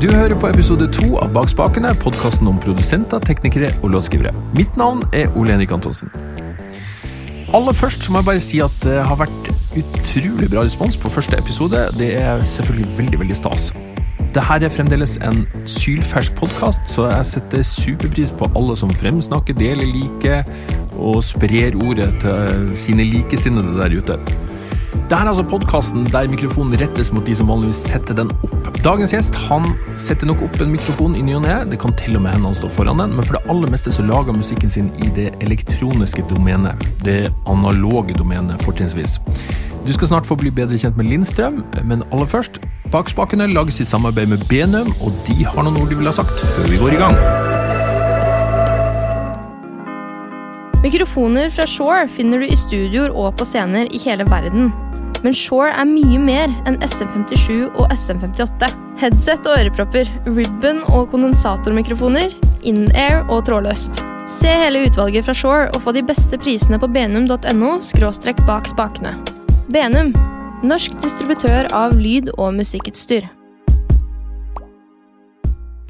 Du hører på episode to av Bak spakene, podkasten om produsenter, teknikere og låtskrivere. Mitt navn er Ole Henrik Antonsen. Aller først må jeg bare si at det har vært utrolig bra respons på første episode. Det er selvfølgelig veldig, veldig stas. Dette er fremdeles en sylfersk podkast, så jeg setter superpris på alle som fremsnakker, deler, liker og sprer ordet til sine likesinnede der ute. Dette er altså podkasten der mikrofonen rettes mot de som vanligvis setter den opp. Dagens gjest han setter nok opp en mikrofon i ny og ne. Det kan til og med hende han står foran den, men for det aller meste så lager musikken sin i det elektroniske domenet. Det analoge domenet, fortrinnsvis. Du skal snart få bli bedre kjent med Lindstrøm, men aller først Bakspakene lages i samarbeid med Benum, og de har noen ord de ville ha sagt før vi går i gang. Mikrofoner fra Shore finner du i studioer og på scener i hele verden. Men Shore er mye mer enn SM57 og SM58. Headset og ørepropper, ribbon og kondensatormikrofoner, in-air og trådløst. Se hele utvalget fra Shore og få de beste prisene på benum.no – bak spakene. Benum Norsk distributør av lyd- og musikkutstyr.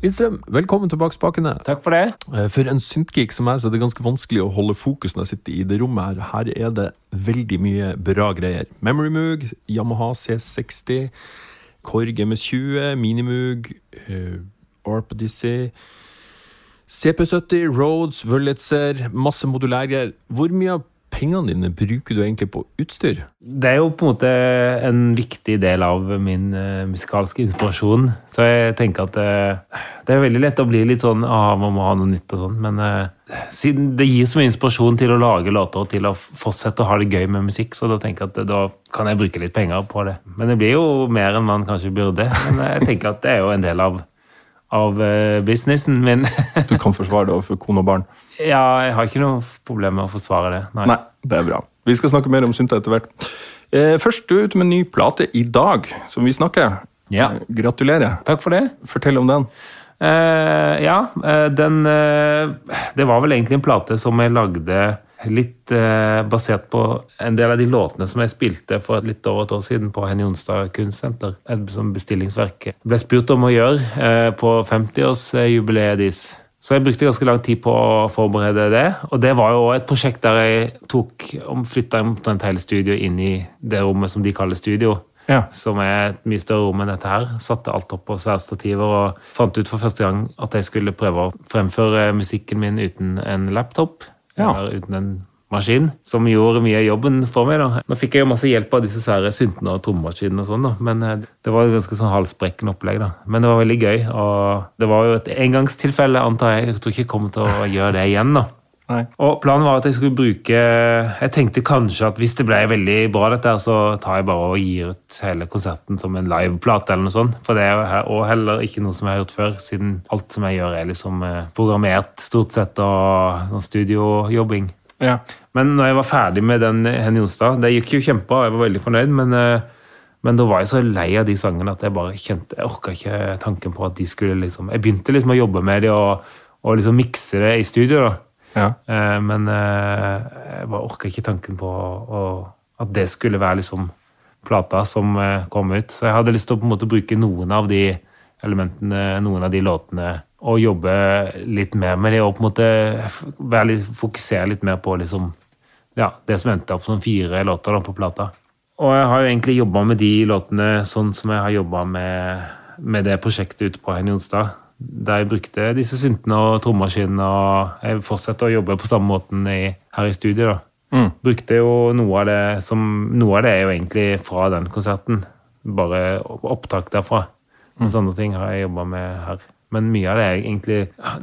Lindstrøm, velkommen tilbake spakene. Takk for det. Eh, for en syntgeek som meg, så er det ganske vanskelig å holde fokus når jeg sitter i det rommet her. Her er det veldig mye bra greier. Memory Moog, Yamaha C60, Korg MS20, Minimoog, uh, Arp CP70, Roads, Wurlitzer, masse modulærgreier. Hvor mye av pengene dine bruker du egentlig på utstyr? Det er jo på en måte en viktig del av min uh, musikalske inspirasjon. Så jeg tenker at uh, det er veldig lett å bli litt sånn ah, man må ha noe nytt og sånn. Men uh, siden det gir så mye inspirasjon til å lage låter og til å fortsette å ha det gøy med musikk, så da tenker jeg at da kan jeg bruke litt penger på det. Men det blir jo mer enn man kanskje burde. Men jeg tenker at det er jo en del av av businessen min. du kan forsvare det overfor kone og barn? Ja, jeg har ikke noe problem med å forsvare det. Nei. Nei. Det er bra. Vi skal snakke mer om synta etter hvert. Eh, først, du er ute med en ny plate i dag, som vi snakker. Ja. Eh, gratulerer. Takk for det. Fortell om den. Uh, ja, den Det var vel egentlig en plate som jeg lagde litt eh, basert på en del av de låtene som jeg spilte for litt over et år siden på Henny Onsdag Kunstsenter. Et som bestillingsverk. Jeg ble spurt om å gjøre på 50-årsjubileet deres. Så jeg brukte ganske lang tid på å forberede det. Og det var jo et prosjekt der jeg tok flytta omtrent hele studioet inn i det rommet som de kaller studio. Ja. Som er et mye større rom enn dette her. Satte alt opp på svære stativer og fant ut for første gang at jeg skulle prøve å fremføre musikken min uten en laptop. Ja. Uten en maskin, som gjorde mye av jobben for meg. da. Nå fikk jeg jo masse hjelp av disse svære syntene og trommemaskinene, og sånn da, men eh, det var et ganske sånn halsbrekkende opplegg. da. Men det var veldig gøy, og det var jo et engangstilfelle, antar jeg. Jeg tror ikke jeg kommer til å gjøre det igjen. da. Nei. Og Planen var at jeg skulle bruke Jeg tenkte kanskje at hvis det ble veldig bra, dette, her, så tar jeg bare og gir ut hele konserten som en liveplate. eller noe sånt. For det er jo heller ikke noe som jeg har gjort før, siden alt som jeg gjør, er liksom eh, programmert stort sett og sånn studiojobbing. Ja. Men når jeg var ferdig med den Henny Jonstad Det gikk jo kjempebra, jeg var veldig fornøyd, men, eh, men da var jeg så lei av de sangene at jeg bare kjente Jeg orka ikke tanken på at de skulle liksom Jeg begynte liksom å jobbe med de og, og liksom mikse det i studio, da. Ja. Eh, men eh, jeg bare orka ikke tanken på at det skulle være liksom plata som kom ut. Så jeg hadde lyst til å på en måte bruke noen av de elementene, noen av de låtene og jobbe litt mer med det og på en måte litt, fokusere litt mer på liksom, ja, det som endte opp som fire låter da, på plata. Og jeg har jo egentlig jobba med de låtene sånn som jeg har jobba med, med, det prosjektet ute på Henny Onsdag. Der jeg brukte disse syntene og trommaskinene, og jeg fortsetter å jobbe på samme måten i, her i studiet. da. Mm. Brukte jo noe av det som Noe av det er jo egentlig fra den konserten. Bare opptak derfra. Mens mm. andre ting har jeg jobba med her. Men mye av det er egentlig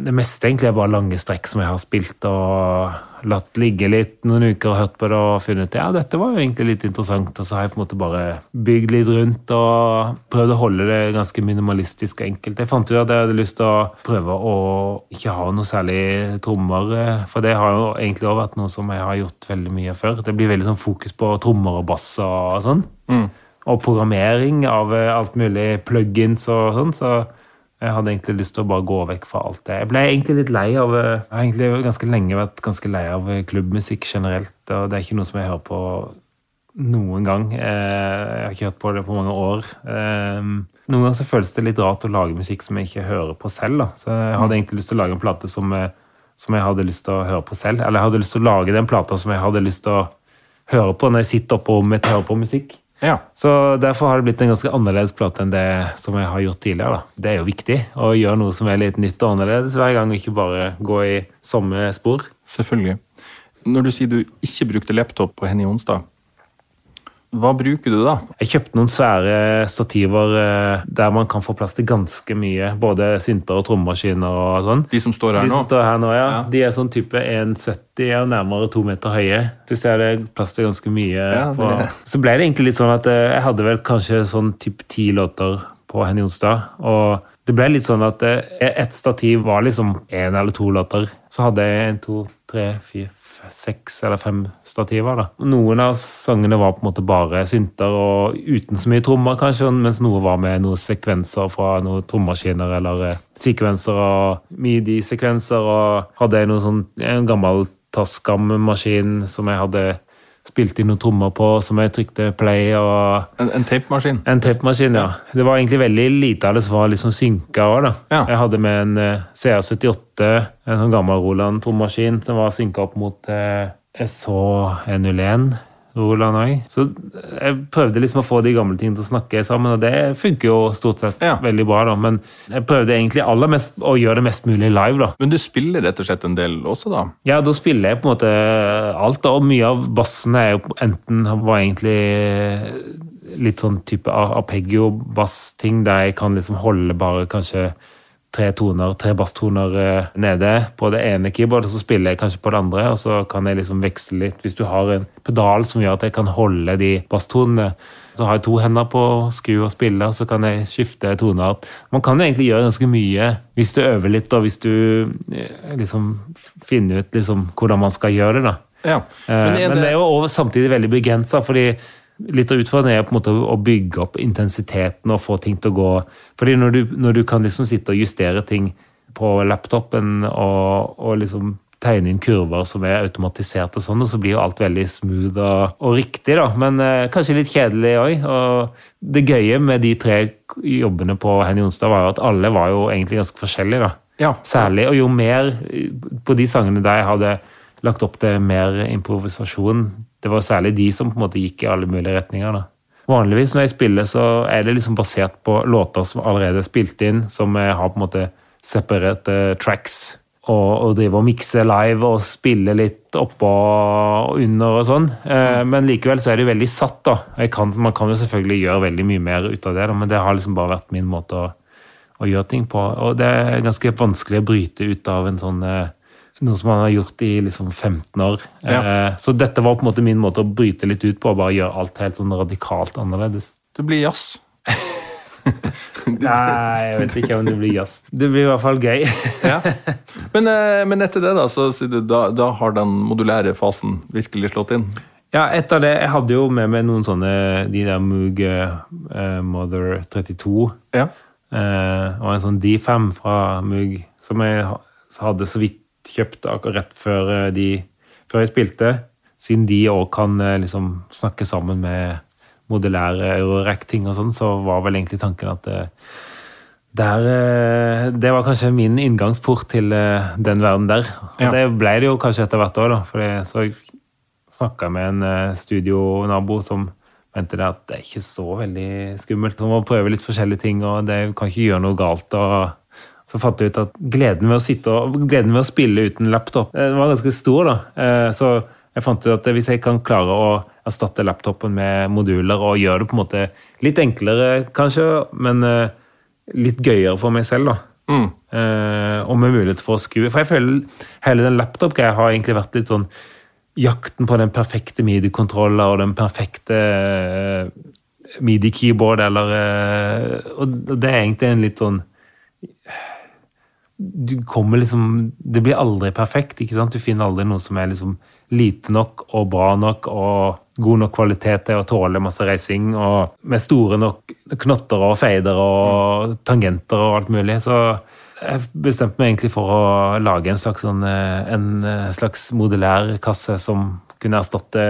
Det meste egentlig er bare lange strekk som jeg har spilt og latt ligge litt noen uker og hørt på det og funnet ja, dette var jo egentlig litt interessant. Og så har jeg på en måte bare bygd litt rundt og prøvd å holde det ganske minimalistisk og enkelt. Jeg fant ut at jeg hadde lyst til å prøve å ikke ha noe særlig trommer, for det har jo egentlig også vært noe som jeg har gjort veldig mye før. Det blir veldig sånn fokus på trommer og bass og sånn. Mm. Og programmering av alt mulig plugins og sånn. så jeg hadde egentlig lyst til å bare gå vekk fra alt det. Jeg ble egentlig litt lei av Jeg har egentlig ganske lenge vært ganske lei av klubbmusikk generelt. og Det er ikke noe som jeg hører på noen gang. Eh, jeg har ikke hørt på det på mange år. Eh, noen ganger så føles det litt rart å lage musikk som jeg ikke hører på selv. Da. Så jeg hadde egentlig lyst til å lage en plate som, eh, som jeg hadde lyst til å høre på selv. Eller jeg hadde lyst til å lage den plata som jeg hadde lyst til å høre på når jeg sitter oppe på rommet og hører på musikk. Ja. Så derfor har det blitt en ganske annerledes plate enn det som jeg har gjort tidligere. Da. Det er jo viktig å gjøre noe som er litt nytt og annerledes hver gang, og ikke bare gå i samme spor. Selvfølgelig. Når du sier du ikke brukte laptop på Henny Onsdag, hva bruker du da? Jeg kjøpte noen svære stativer eh, der man kan få plass til ganske mye. Både synter og trommemaskiner og sånn. De som står her De nå? som står her nå, ja. Ja. De er sånn type 1,70 og nærmere to meter høye. Du ser det er plass til ganske mye. Ja, på. Så ble det egentlig litt sånn at eh, jeg hadde vel kanskje sånn type ti låter på Henny Onsdag. Og det ble litt sånn at eh, ett stativ var liksom én eller to låter. Så hadde jeg en, to, tre, fire, seks eller fem stativer. da. Noen av sangene var på en måte bare synter og uten så mye trommer, kanskje, mens noe var med noen sekvenser fra noen trommaskiner eller eh, sekvenser og midi-sekvenser. Og hadde jeg noe sånn, en gammel Tascam-maskin som jeg hadde spilt inn noen trommer på, som jeg trykte play og En, en tapemaskin? en tapemaskin, ja. Det var egentlig veldig lite av det som var liksom synka òg, da. Ja. Jeg hadde med en uh, CR78, en sånn gammel Roland trommaskin, som var synka opp mot uh, SH101. Roland òg. Så jeg prøvde liksom å få de gamle tingene til å snakke sammen, og det funker jo stort sett Ja. veldig bra, da. Men jeg prøvde egentlig aller mest å gjøre det mest mulig live, da. Men du spiller rett og slett en del også, da? Ja, da spiller jeg på en måte alt, da, og mye av bassene er jo enten var egentlig litt sånn type arpeggio-bass-ting, der jeg kan liksom holde bare kanskje tre toner, tre basstoner eh, nede på det ene keyboardet, så spiller jeg kanskje på det andre, og så kan jeg liksom veksle litt. Hvis du har en pedal som gjør at jeg kan holde de basstonene, så har jeg to hender på skru og spille, og så kan jeg skifte toner. Man kan jo egentlig gjøre ganske mye hvis du øver litt, og hvis du eh, liksom finner ut liksom hvordan man skal gjøre det, da. Ja. Eh, Men, det... er jo samtidig veldig begrensa, fordi litt av utfordringen er på en måte å bygge opp intensiteten og få ting til å gå Fordi når du, når du kan liksom sitte og justere ting på laptopen og, og liksom tegne inn kurver som er automatisert og sånn, og så blir jo alt veldig smooth og, og riktig, da. Men eh, kanskje litt kjedelig òg. Og det gøye med de tre jobbene på Henny Onsdag var jo at alle var jo egentlig ganske forskjellige, da. Ja. Særlig. Og jo mer på de sangene der jeg hadde lagt opp til mer improvisasjon, det var særlig de som på en måte gikk i alle mulige retninger. da. Vanligvis når jeg spiller, så er det liksom basert på låter som allerede er spilt inn, som har på en måte separerte tracks. Og, og drive og mikse live og spille litt oppå og under og sånn. Eh, men likevel så er det jo veldig satt, da. Kan, man kan jo selvfølgelig gjøre veldig mye mer ut av det, da, men det har liksom bare vært min måte å, å gjøre ting på. Og det er ganske vanskelig å bryte ut av en sånn eh, noe som han har gjort i liksom 15 år. Ja. Eh, Så dette var på en måte min måte å bryte litt ut på, og bare gjøre alt helt sånn radikalt annerledes. Det blir jazz. Nei, jeg vet ikke om det blir jazz. Det blir i hvert fall gøy. Ja. Men, eh, men etter det, da, så da, da har den modulære fasen virkelig slått inn? Ja, etter det, Jeg hadde jo med meg noen sånne de der Moog uh, Mother 32. Ja. Uh, og en sånn D5 fra Moog som jeg hadde så vidt kjøpt rett før, eh, de, før jeg spilte. Siden de òg kan eh, liksom snakke sammen med modellære Eurorack-ting og sånn, så var vel egentlig tanken at det, der, eh, det var kanskje min inngangsport til den verden der. Og Ja. det ble det jo kanskje etter hvert òg, da. For jeg- så jeg snakka med en studionabo som mente det at det er ikke så veldig skummelt. Man må prøve litt forskjellige ting, og det kan ikke gjøre noe galt. og så fant jeg ut at gleden ved å sitte og gleden ved å spille uten laptop eh, den var ganske stor. da. Eh, Så jeg fant ut at hvis jeg kan klare å erstatte laptopen med moduler og gjøre det på en måte litt enklere, kanskje, men eh, litt gøyere for meg selv, da. Mm. Eh, og med mulighet for å skue For jeg føler hele den laptop-greia har egentlig vært litt sånn jakten på den perfekte midi-kontroller og den perfekte eh, midi-keyboard, eller eh, Og det er egentlig en litt sånn du kommer liksom Det blir aldri perfekt. ikke sant? Du finner aldri noe som er liksom lite nok og bra nok og god nok kvalitet til å tåle masse reising, og med store nok knotter og feider og tangenter og alt mulig. Så jeg bestemte meg egentlig for å lage en slags, sånn, eh, en eh, slags modulær kasse som kunne erstatte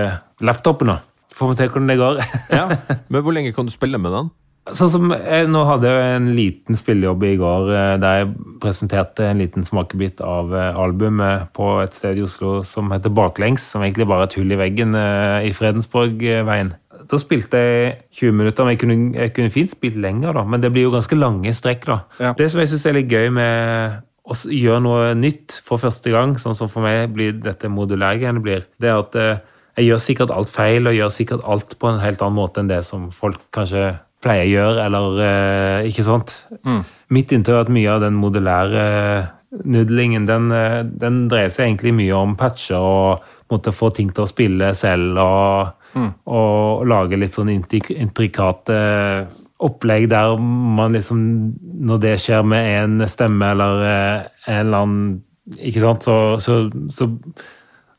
laptopen. da. får vi se hvordan det går. Ja. Men hvor lenge kan du spille med den? Sånn som jeg, Nå hadde jeg en liten spillejobb i går eh, der jeg presenterte en liten smakebit av eh, albumet på et sted i Oslo som heter Baklengs, som egentlig bare er et hull i veggen eh, i Fredensborgveien. Da spilte jeg 20 minutter, men jeg kunne, jeg kunne fint spilt lenger, da, men det blir jo ganske lange strekk. da. Ja. Det som jeg syns er litt gøy med å gjøre noe nytt for første gang, sånn som for meg blir dette modulærgreiene blir, det er at eh, jeg gjør sikkert alt feil, og gjør sikkert alt på en helt annen måte enn det som folk kanskje pleier å gjøre, eller eh, ikke sant? Mitt inntrykk er at mye av den modellære nudlingen, den, eh, den dreier seg egentlig mye om patcher og måtte få ting til å spille selv, og, og lage litt sånn intrik- intrikate opplegg der man liksom Når det skjer med en stemme eller eh, en eller annen Ikke sant, så, så, så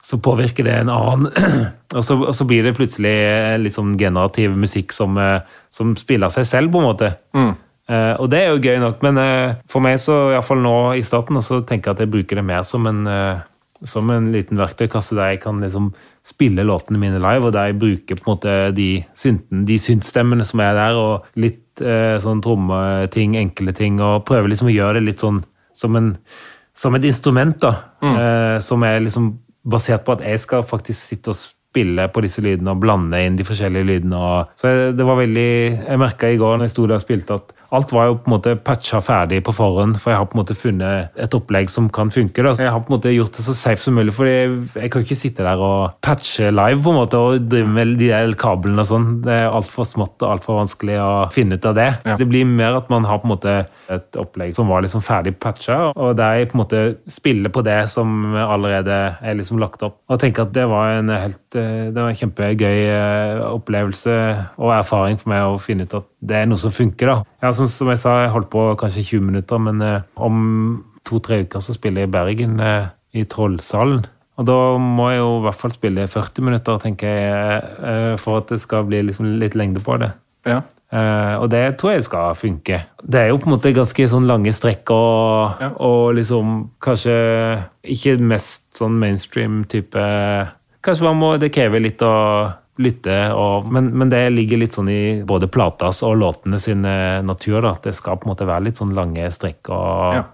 så påvirker det en annen. og, så, og så blir det plutselig litt sånn generativ musikk som, eh, som spiller seg selv, på en måte. Eh, og det er jo gøy nok, men uh, for meg så, iallfall nå i starten, så tenker jeg at jeg bruker det mer som en, uh, som en liten verktøykasse der jeg kan liksom spille låtene mine live, og der jeg bruker på en måte de, synten, de syntstemmene som er der, og litt eh, sånn trommeting, enkle ting, og prøver liksom å gjøre det litt sånn som, en, som et instrument, da. Eh, som er liksom basert på at jeg skal faktisk sitte og spille på disse lydene og blande inn de forskjellige lydene. Og, så det var veldig, jeg merka i går når jeg sto der og spilte, at alt var jo på en måte patcha ferdig på forhånd. For jeg har på en måte funnet et opplegg som kan funke. Da. Så jeg har på en måte gjort det så safe som mulig, for jeg, kan ikke sitte der og patche live på en måte og drive med de der kablene og sånn. Det er altfor smått og altfor vanskelig å finne ut av det. Ja. Det blir mer at man har på en måte et opplegg som var liksom ferdig patcha, og der jeg på en måte spiller på det som allerede er liksom lagt opp. Og tenker at det var en helt eh, det var en kjempegøy eh, opplevelse og erfaring for meg å finne ut at det er noe som funker. da. Ja, som, som jeg sa, jeg holdt på kanskje 20 minutter, men eh, om to-tre uker så spiller jeg i Bergen, eh, i Trollsalen. Og da må jeg jo i hvert fall spille 40 minutter, tenker jeg, eh, for at det skal bli liksom litt lengde på det. Ja. Eh, og det tror jeg skal funke. Det er jo på en måte ganske sånn lange strekk og, Ja. og liksom kanskje ikke mest sånn mainstream type Kanskje man må, det krever litt å lytte, og, men, men det ligger litt sånn i både platas og låtene sin eh, natur. da. Det skal på en måte være litt sånn lange strekk. og Ja.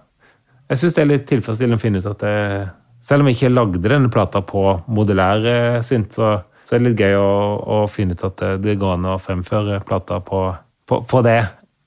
Jeg syns det er litt tilfredsstillende å finne ut at det, selv om jeg ikke lagde denne plata på modulær eh, synt, så, så er det litt gøy å, å finne ut at det, det går an å fremføre plata på, på, på det.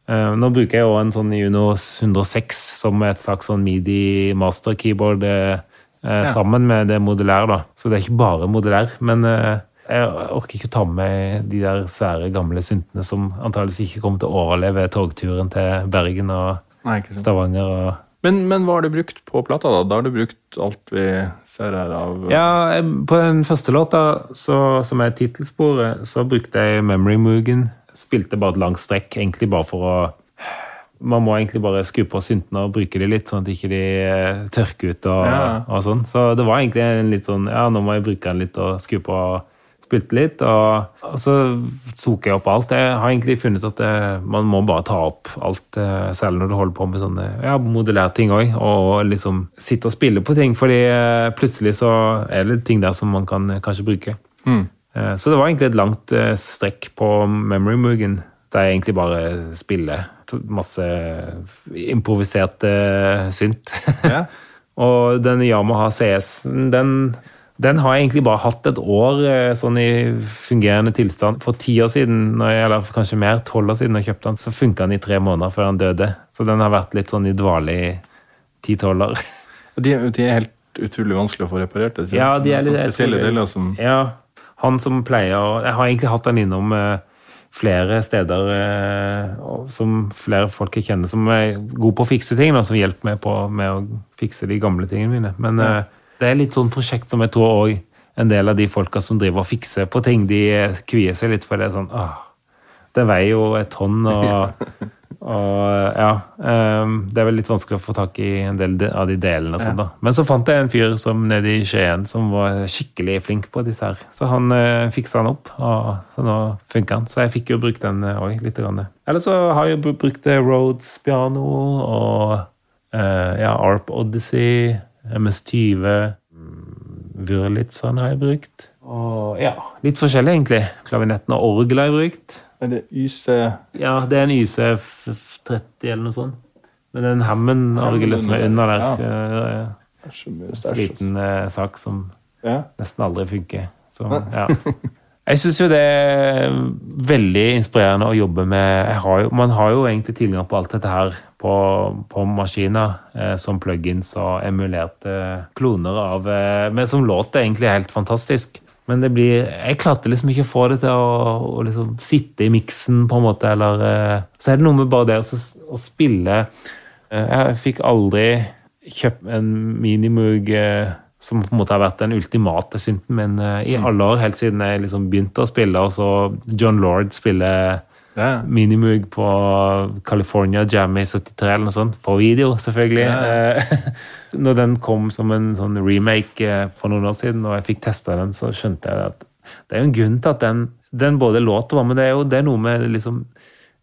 Eh, nå bruker jeg jo en sånn Juno 106 som et slags sånn midi master keyboard eh, eh, sammen med det modulære, da. Så det er ikke bare modulær. Men eh, jeg orker ikke å ta med meg de der svære, gamle syntene som antageligvis ikke kommer til å overleve togturen til Bergen og Nei. Stavanger. og Men, men hva har du brukt på plata, da? Da har du brukt alt vi ser her av Ja, på den første låta, så, som er tittelsporet, så brukte jeg Memory Moogen. Spilte bare et langt strekk, egentlig bare for å Man må egentlig bare skru på syntene og bruke de litt, sånn at ikke de ikke tørker ut og, Ja. og sånn. Så det var egentlig en litt sånn Ja, nå må jeg bruke den litt og skru på. Spilte litt, og, og så tok jeg opp alt. Jeg har egentlig funnet at det, man må bare ta opp alt, eh, selv når du holder på med sånne ja, modellerte ting òg, og liksom sitte og spille på ting. fordi eh, plutselig så er det ting der som man kan eh, kanskje bruke. Mm. Så det var egentlig et langt strekk på Memory Moogen, der jeg egentlig bare spiller masse improvisert eh, synt. Ja. Og den Yamaha CS-en, den, den har jeg egentlig bare hatt et år eh, sånn i fungerende tilstand. For ti år siden, eller kanskje mer, tolv år siden jeg kjøpte den, så funka den i tre måneder før han døde. Så den har vært litt sånn i dvale i ti-tolv år. De, de er helt utrolig vanskelig å få reparert. det, Ja, de er litt- spesielle jeg deler som Ja, han som pleier Jeg har egentlig hatt den innom eh, flere steder eh, som flere folk jeg kjenner som er gode på å fikse ting, da, som hjelper meg på med å fikse de gamle tingene mine. Men eh, det er litt sånn prosjekt som jeg tror òg en del av de folka som driver og fikser på ting, de eh, kvier seg litt for det. sånn, åh, Det veier jo et tonn, og, og ja Um, Det er vel litt vanskelig å få tak i en del av de delene. og sånn da. Men så fant jeg en fyr som nede i Skien som var skikkelig flink på disse her. Så han uh, fiksa han opp, og så nå funker han. Så jeg fikk jo brukt den òg litt. Grann. Eller så har jeg jo brukt eh, Rhodes piano og uh, ja, Arp Odyssey, MS-20 mm, Wurlitzeren har jeg brukt. Og ja, litt forskjellig, egentlig. Klavinetten og orgel har jeg brukt. Er det YC Ja, det er en YC30 eller noe sånt. Men det er en Hammond-orgelet som er under der. Ja. er En sliten liten eh, sak som Ja. nesten aldri funker. Så, ja. Jeg syns jo det er veldig inspirerende å jobbe med har jo, Man har jo egentlig tilgang på alt dette her på, på maskiner, eh, som plugins og emulerte kloner av eh, Men som låter egentlig helt fantastisk. Men det blir Jeg klarte liksom ikke å få det til å, å liksom sitte i miksen, på en måte, eller eh, Så er det noe med bare det å, å spille eh, Jeg fikk aldri kjøpt en Minimoog eh, som på en måte har vært den ultimate synten min eh, i alle år, helt siden jeg liksom begynte å spille, og så John Lord spiller Ja. Minimoog på California Jam i 73 eller noe sånt, på video, selvfølgelig. Eh, Når den kom som en sånn remake eh, for noen år siden, og jeg fikk testa den, så skjønte jeg at det er jo en grunn til at den, den både låter var men det er jo det er noe med liksom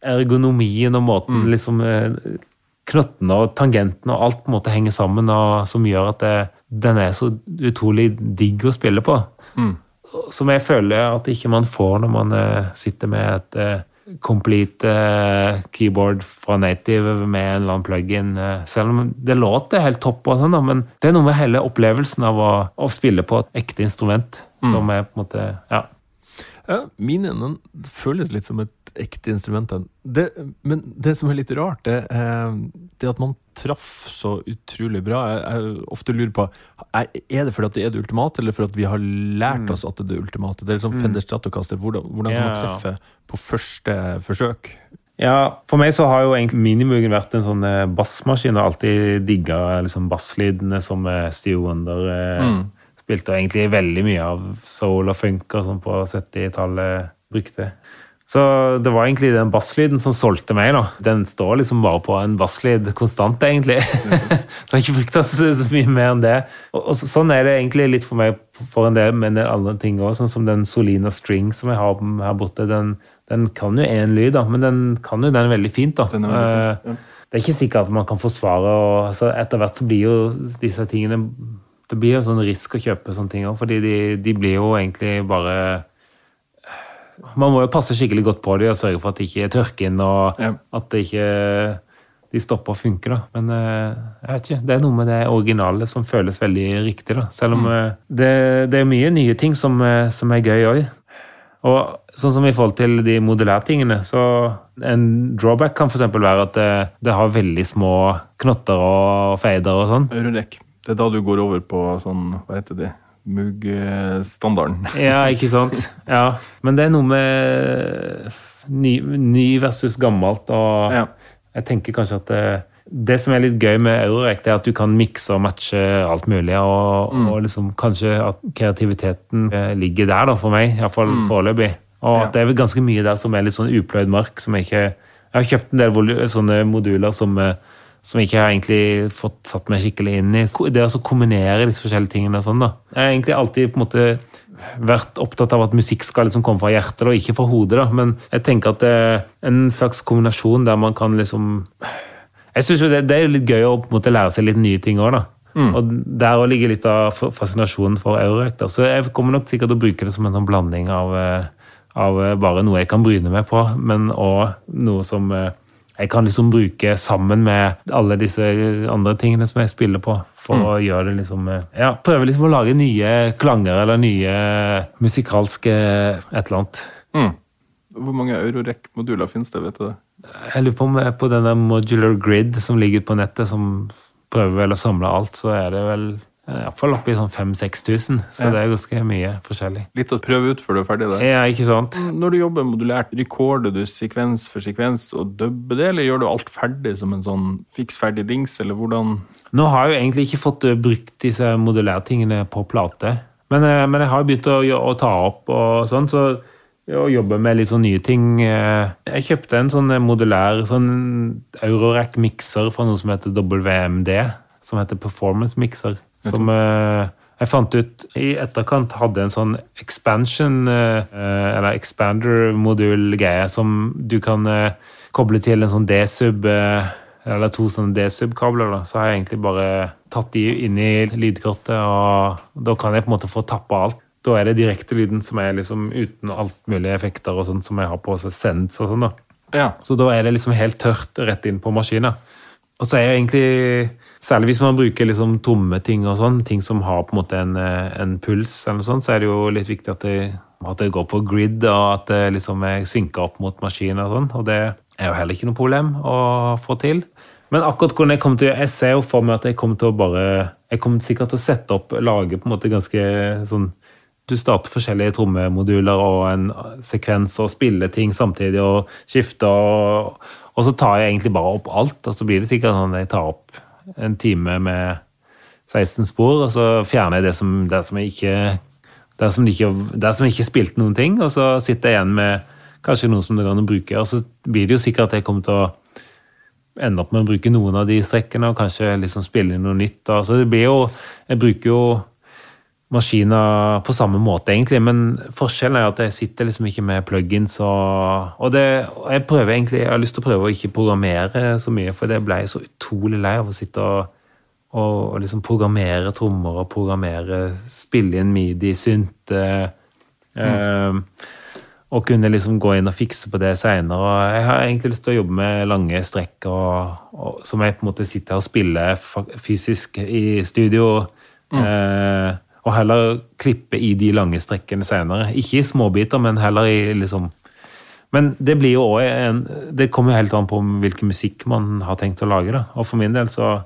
ergonomien og måten liksom eh, knottene og tangentene og alt på en måte henger sammen, og som gjør at det, den er så utrolig digg å spille på. Som jeg føler at ikke man får når man eh, sitter med et eh, complete eh, keyboard fra native med en eller annen plug-in. eh, selv om det låter helt topp, og sånn, men det er noe med hele opplevelsen av å, å spille på et ekte instrument som er på en måte Ja. Ja, min ende føles litt som et ekte instrument. Det, men det som er litt rart, det, er- det at man traff så utrolig bra. Jeg, jeg ofte lurer på er det fordi at det er det ultimate, eller fordi at vi har lært oss at det er det ultimate? Det er liksom Fender Stratocaster. Hvordan, hvordan kan man treffe på første forsøk? Ja, for meg så har jo egentlig Minimugen vært en sånn eh, bassmaskin, og alltid digga liksom basslydene som eh, Steve Wonder eh, spilte, og egentlig veldig mye av soul og funk og sånn på 70-tallet brukte. Så det var egentlig den basslyden som solgte meg, da. Den står liksom bare på en basslyd konstant, egentlig. så jeg har ikke brukt så mye mer enn det. Og, og så- sånn er det egentlig litt for meg for en del, men en del andre ting òg. Sånn som den Solina String som jeg har her borte. Den, den kan jo én lyd, da, men den kan jo den veldig fint, da. Er veldig fin, ja. Eh, Det er ikke sikkert at man kan forsvare, og så etter hvert så blir jo disse tingene Det blir jo sånn risk å kjøpe sånne ting òg, fordi de, de blir jo egentlig bare man må jo passe skikkelig godt på dem og sørge for at de ikke tørker inn, og Ja. at de ikke de stopper å funke. da. Men eh, jeg vet ikke, det er noe med det originale som føles veldig riktig. da. Selv om mm. det, det er mye nye ting som, eh, som er gøy òg. Og sånn som i forhold til de modellærtingene, så en drawback kan f.eks. være at det, det har veldig små knotter og feider og sånn. Eurodek. Det er da du går over på sånn, hva heter det, Moog-standarden. Ja, ikke sant? Ja, Men det er noe med ny, ny versus gammelt, og Ja. jeg tenker kanskje at det, det som er litt gøy med Eurorec, er at du kan mikse og matche alt mulig, og, og liksom kanskje at kreativiteten eh, ligger der, da, for meg, iallfall foreløpig. Og at det er vel ganske mye der som er litt sånn upløyd mark, som jeg ikke Jeg har kjøpt en del sånne moduler som eh, som jeg ikke har egentlig fått satt meg skikkelig inn i. Det å kombinere disse forskjellige tingene og sånn, da. Jeg har egentlig alltid på en måte vært opptatt av at musikk skal liksom komme fra hjertet og ikke fra hodet, da. Men jeg tenker at det er en slags kombinasjon der man kan liksom Jeg syns jo det, det er litt gøy å på en måte lære seg litt nye ting òg, da. Og der òg ligger litt av fascinasjonen for Eurorack. Så jeg kommer nok sikkert til å bruke det som en sånn blanding av, eh, av eh, bare noe jeg kan bryne meg på, men òg noe som eh, jeg kan liksom bruke sammen med alle disse andre tingene som jeg spiller på, for å gjøre det liksom eh, Ja, prøve liksom å lage nye klanger eller nye musikalske et eller annet. Mm. Hvor mange Eurorec-moduler finnes det, vet du det? Jeg lurer på om eh, på denne modular grid som ligger på nettet, som prøver vel å samle alt, så er det vel eh, iallfall oppi sånn 5000-6000. Så Ja. det er ganske mye forskjellig. Litt å prøve ut før du er ferdig der. Ja, ikke sant? Når du jobber modulært, rekorder du sekvens for sekvens og dubber det, eller gjør du alt ferdig som en sånn fiks ferdig dings, eller hvordan Nå har jeg jo egentlig ikke fått eh, brukt disse modulærtingene på plate. Men, eh, men jeg har begynt å, å ta opp og sånn, så og jobbe med litt sånn nye ting. eh, Jeg kjøpte en sånn modulær sånn Eurorack-mikser fra noe som heter WMD, som heter Performance Mixer. Som eh, jeg fant ut i etterkant hadde en sånn expansion, eh, eller expander-modul-greie, som du kan eh, koble til en sånn D-sub eh, eller to sånne D-sub-kabler, så har jeg egentlig bare tatt de inn i lydkortet, og da kan jeg på en måte få tappa alt. Da er det direktelyden som er liksom uten alt mulig effekter og sånt som jeg har på seg sends og sånn. da. Ja. Så da er det liksom helt tørt rett inn på maskinen. Og så er jeg egentlig, Særlig hvis man bruker liksom tomme ting og sånn, ting som har på en måte en, eh, en puls, eller noe sånt, så er det jo litt viktig at det, at det går på grid, og at det liksom er synka opp mot maskinen og sånn. Og det er jo heller ikke noe problem å få til. Men akkurat hvordan jeg kommer til Jeg ser jo for meg at jeg kommer til å bare Jeg kommer sikkert til å sette opp, lage på en måte ganske sånn du starter forskjellige trommemoduler og en sekvens og spiller ting samtidig og skifter. Og, og, så tar jeg egentlig bare opp alt, og så blir det sikkert sånn at jeg tar opp en time med 16 spor, og så fjerner jeg det som, det som jeg ikke det som ikke, det som ikke spilte noen ting, og så sitter jeg igjen med kanskje noe som det kan bruke. Og så blir det jo sikkert at jeg kommer til å ende opp med å bruke noen av de strekkene og kanskje liksom spille inn noe nytt. Så det blir jo Jeg bruker jo maskiner på samme måte, egentlig, men forskjellen er at jeg sitter liksom ikke med plugins og, og det, jeg prøver egentlig, jeg har lyst til å prøve å ikke programmere så mye, for det ble jeg så utrolig lei av å sitte og, og, og liksom programmere trommer og programmere, spille inn midi-synte. Mm. Eh, og kunne liksom gå inn og fikse på det seinere. Jeg har egentlig lyst til å jobbe med lange strekk som jeg på en måte sitter og spiller fysisk i studio. Mm. Eh, og heller klippe i de lange strekkene senere. Ikke i småbiter, men heller i liksom Men det blir jo også en Det kommer jo helt an på hvilken musikk man har tenkt å lage. da. Og for min del så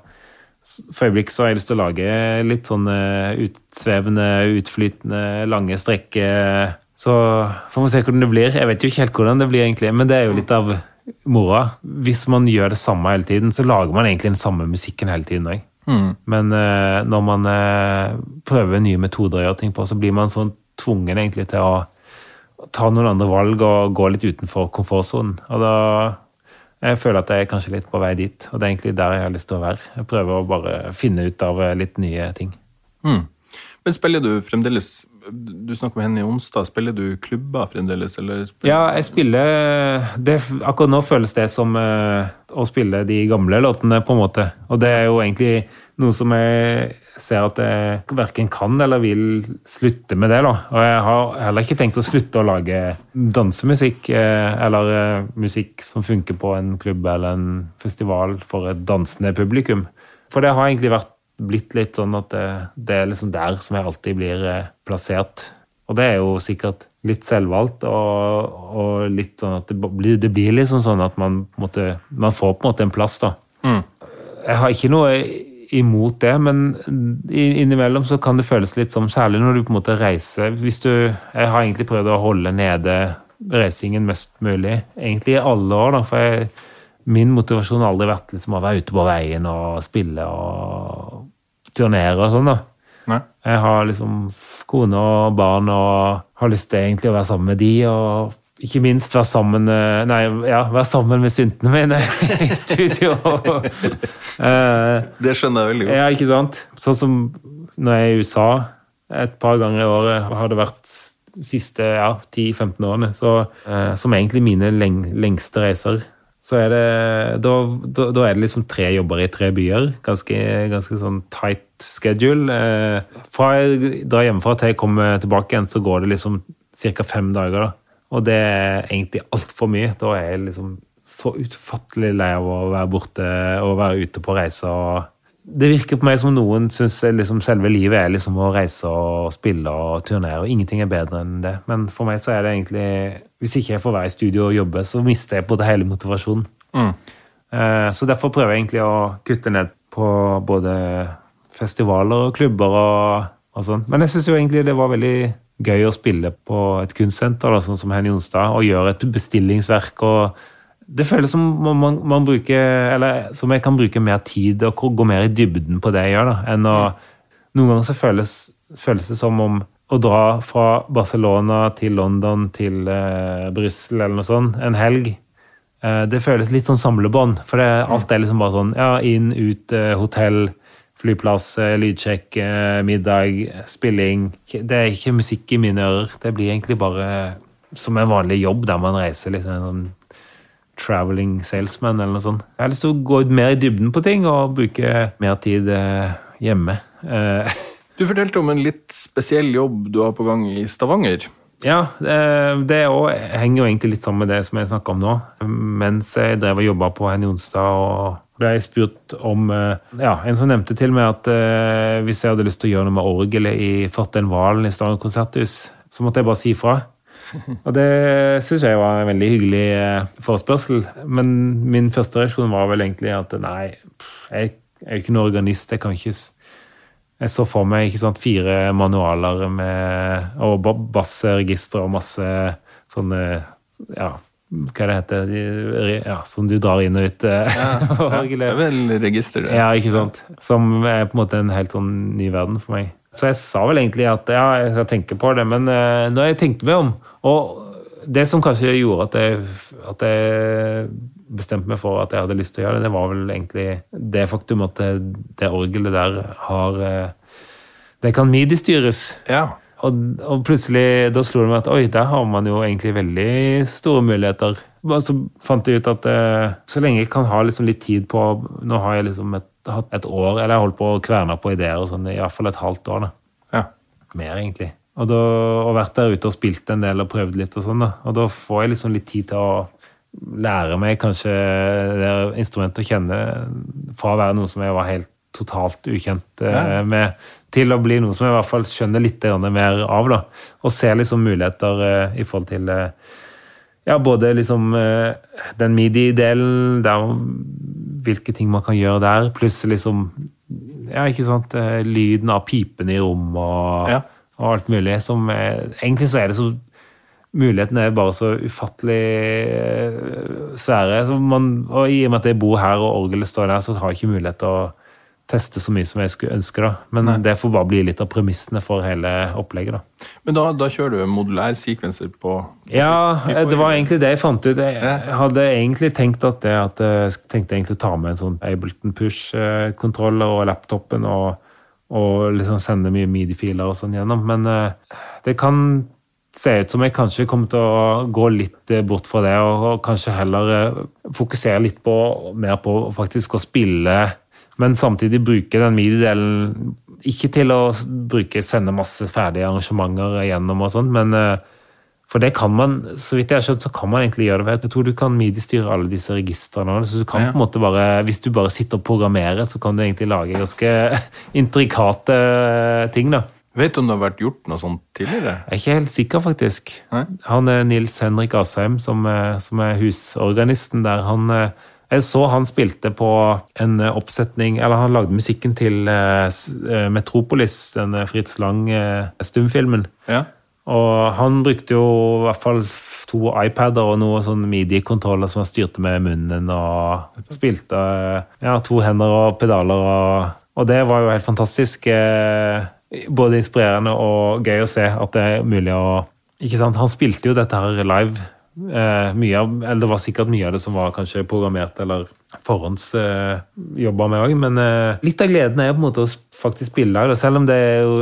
For øyeblikket så har jeg lyst til å lage litt sånne utsvevende, utflytende, lange strekker. Så får vi se hvordan det blir. Jeg vet jo ikke helt hvordan det blir, egentlig, men det er jo litt av mora. Hvis man gjør det samme hele tiden, så lager man egentlig den samme musikken hele tiden òg. Mm. Men uh, når man uh, prøver nye metoder å gjøre ting på, så blir man sånn tvungen egentlig til å ta noen andre valg og gå litt utenfor komfortsonen. Og da jeg føler at jeg er kanskje litt på vei dit, og det er egentlig der jeg har lyst til å være. Jeg prøver å bare finne ut av eh, litt nye ting. Mm. Men spiller du fremdeles Du snakker med henne i onsdag. Spiller du klubber fremdeles? Eller ja, jeg spiller det, Akkurat nå føles det som uh, å spille de gamle låtene, på en måte. Og det er jo egentlig noe som jeg ser at jeg verken kan eller vil slutte med det. da. Og jeg har heller ikke tenkt å slutte å lage dansemusikk uh, eller uh, musikk som funker på en klubb eller en festival for et dansende publikum. For det har egentlig vært blitt litt sånn at det, det, er liksom der som jeg alltid blir eh, plassert. Og det er jo sikkert litt selvvalgt, og, og litt sånn at det blir, det blir liksom sånn at man, måtte, man, får på en måte en plass, da. Mm. Jeg har ikke noe imot det, men innimellom så kan det føles litt som, særlig når du på en måte reiser hvis du, Jeg har egentlig prøvd å holde nede reisingen mest mulig, egentlig i alle år, da, for jeg min motivasjon har aldri vært liksom å være ute på veien og spille og turnere og sånn. da. Nei. Jeg har liksom kone og barn og har lyst til egentlig å være sammen med de, og ikke minst være sammen, eh, nei, ja, være sammen med syntene mine i studio. Eh, det skjønner jeg veldig godt. Ja, ikke sant? Sånn som når jeg er i USA et par ganger i året, har det vært de siste ja, 10-15 årene, så, eh, som egentlig mine leng lengste reiser så er det da, da, da, er det liksom tre jobber i tre byer. Ganske, ganske sånn tight schedule. Fra jeg drar hjemmefra til jeg kommer tilbake igjen, så går det liksom ca. fem dager. da. Og det er egentlig altfor mye. Da er jeg liksom så utfattelig lei av å være borte og være ute på reise. det virker på meg som noen syns liksom selve livet er liksom å reise og spille og turnere, og ingenting er bedre enn det. Men for meg så er det egentlig hvis ikke jeg får være i studio og jobbe, så mister jeg på det hele motivasjonen. Mm. Eh, så derfor prøver jeg egentlig å kutte ned på både festivaler og klubber og, og sånn. Men jeg syns jo egentlig det var veldig gøy å spille på et kunstsenter, da, sånn som Henny Jonstad, og gjøre et bestillingsverk. og det føles som man, man, bruker, eller som jeg kan bruke mer tid og gå mer i dybden på det jeg gjør, da, enn å Noen ganger så føles, føles det som om å dra fra Barcelona til London til eh, Brussel eller noe sånt en helg Eh, Det føles litt sånn samlebånd. For det, alt er liksom bare sånn ja, inn, ut, eh, hotell, flyplass, lydsjekk, middag, spilling. Det er ikke musikk i mine ører. Det blir egentlig bare som en vanlig jobb der man reiser liksom en sånn traveling salesman eller noe sånt. Jeg har lyst til å gå ut mer i dybden på ting og bruke mer tid hjemme. Du fortalte om en litt spesiell jobb du har på gang i Stavanger. Ja, det, det også henger jo egentlig litt sammen med det som jeg snakka om nå. Mens jeg drev og jobba på Henny Onsdag, og ble jeg spurt om eh, Ja, en som nevnte til meg at eh, hvis jeg hadde lyst til å gjøre noe med orgelet i Forten Valen i Stavanger konserthus, så måtte jeg bare si ifra. Og det syns jeg var en veldig hyggelig eh, forespørsel. Men min første reaksjon var vel egentlig at nei, jeg er jo ikke noen organist. Jeg kan ikke Jeg så for meg ikke sant, fire manualer med, og ba- og masse sånne Ja, hva det heter de, ja, Som du drar inn og ut. Ja, på Det er vel register, det. Ja, ikke sant? Som er på en måte en helt sånn ny verden for meg. Så jeg sa vel egentlig at ja, jeg skal tenke på det, men nå når jeg tenkte meg om Og det som kanskje gjorde at jeg, at jeg bestemte meg for at jeg hadde lyst til å gjøre det, det var vel egentlig det faktum at det, det orgelet der har uh, Det kan midi-styres. Ja. Og, og plutselig da slo det meg at oi, der har man jo egentlig veldig store muligheter. Og så fant jeg ut at eh, så lenge jeg kan ha liksom litt tid på Nå har jeg liksom et, hatt et år, eller jeg holdt på å kverne på ideer og sånn, i hvert fall et halvt år. da. ja. Mer, egentlig. Og, da, og vært der ute og spilt en del og prøvd litt og sånn. da. Og da får jeg liksom litt tid til å lære meg kanskje det instrumentet å kjenne fra å være noe som jeg var helt totalt ukjent eh, Ja. med, til å bli noe som jeg i hvert fall skjønner litt mer av. da, Og ser liksom muligheter eh, i forhold til eh, ja, både liksom eh, den midi-delen, der hvilke ting man kan gjøre der, pluss liksom ja, ikke sant, lyden av pipene i rom og, Ja. og alt mulig. Som er, egentlig så er det så Mulighetene er bare så ufattelig svære. Så man, og I og med at jeg bor her og orgelet står der, så har jeg ikke mulighet til å teste så mye som jeg skulle ønske. da. Men Nei. det får bare bli litt av premissene for hele opplegget. da. Men da, da kjører du modulær sekvenser på Ja, eh, det var egentlig det jeg fant ut. Jeg jeg hadde egentlig tenkt at det at jeg tenkte egentlig å ta med en sånn Ableton Push-kontroller og laptopen og, og liksom sende mye midi-filer og sånn gjennom. Men eh, det kan se ut som jeg kanskje kommer til å gå litt eh, bort fra det, og, kanskje heller eh, fokusere litt på mer på faktisk å spille, men samtidig bruke den midi-delen ikke til å bruke, sende masse ferdige arrangementer gjennom og sånn, men eh, for det kan man, så vidt jeg har skjønt, så kan man egentlig gjøre det. Jeg tror du kan midi-styre alle disse registrene. Så du kan på en måte bare, Hvis du bare sitter og programmerer, så kan du egentlig lage ganske intrikate ting. da. Vet du om det har vært gjort noe sånt tidligere? Jeg er ikke helt sikker, faktisk. Nei? Han er Nils Henrik Asheim, som, er- som er husorganisten der. Han, eh, jeg så han spilte på en eh, oppsetning Eller han lagde musikken til eh, eh, Metropolis, den Fritz Lang-stumfilmen. Ja. Og han brukte jo i hvert fall to iPader og noe sånn midi-kontroller som han styrte med munnen og spilte ja, to hender og pedaler. Og, og det var jo helt fantastisk. Både inspirerende og gøy å se at det er mulig å Ikke sant? Han spilte jo dette her live. Eh, av, eller Det var sikkert mye av det som var kanskje programmert eller forhåndsjobba med òg, men eh, litt av gleden er på en måte å faktisk spille da. Selv om det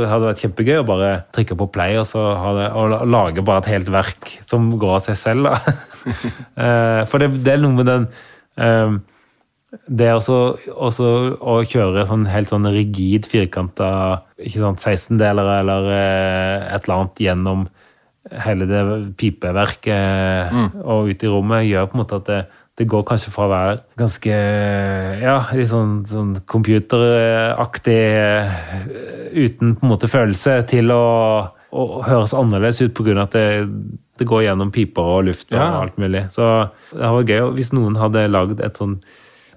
hadde vært kjempegøy å bare trykke på play og så det, og lage bare et helt verk som går av seg selv. Eh, For det, det er noe med den eh, det er også, også å kjøre sånn helt sånn rigid, firkanta 16-deler eller eh, et eller annet gjennom hele det pipeverket og ute i rommet, gjør på en måte at det, det går kanskje fra å være ganske ja, litt sånn, sånn computeraktig eh, uten på en måte følelse, til å, å høres annerledes ut pga. at det, det går gjennom piper og luft og Ja. alt mulig. Så det var gøy hvis noen hadde lagd et sånn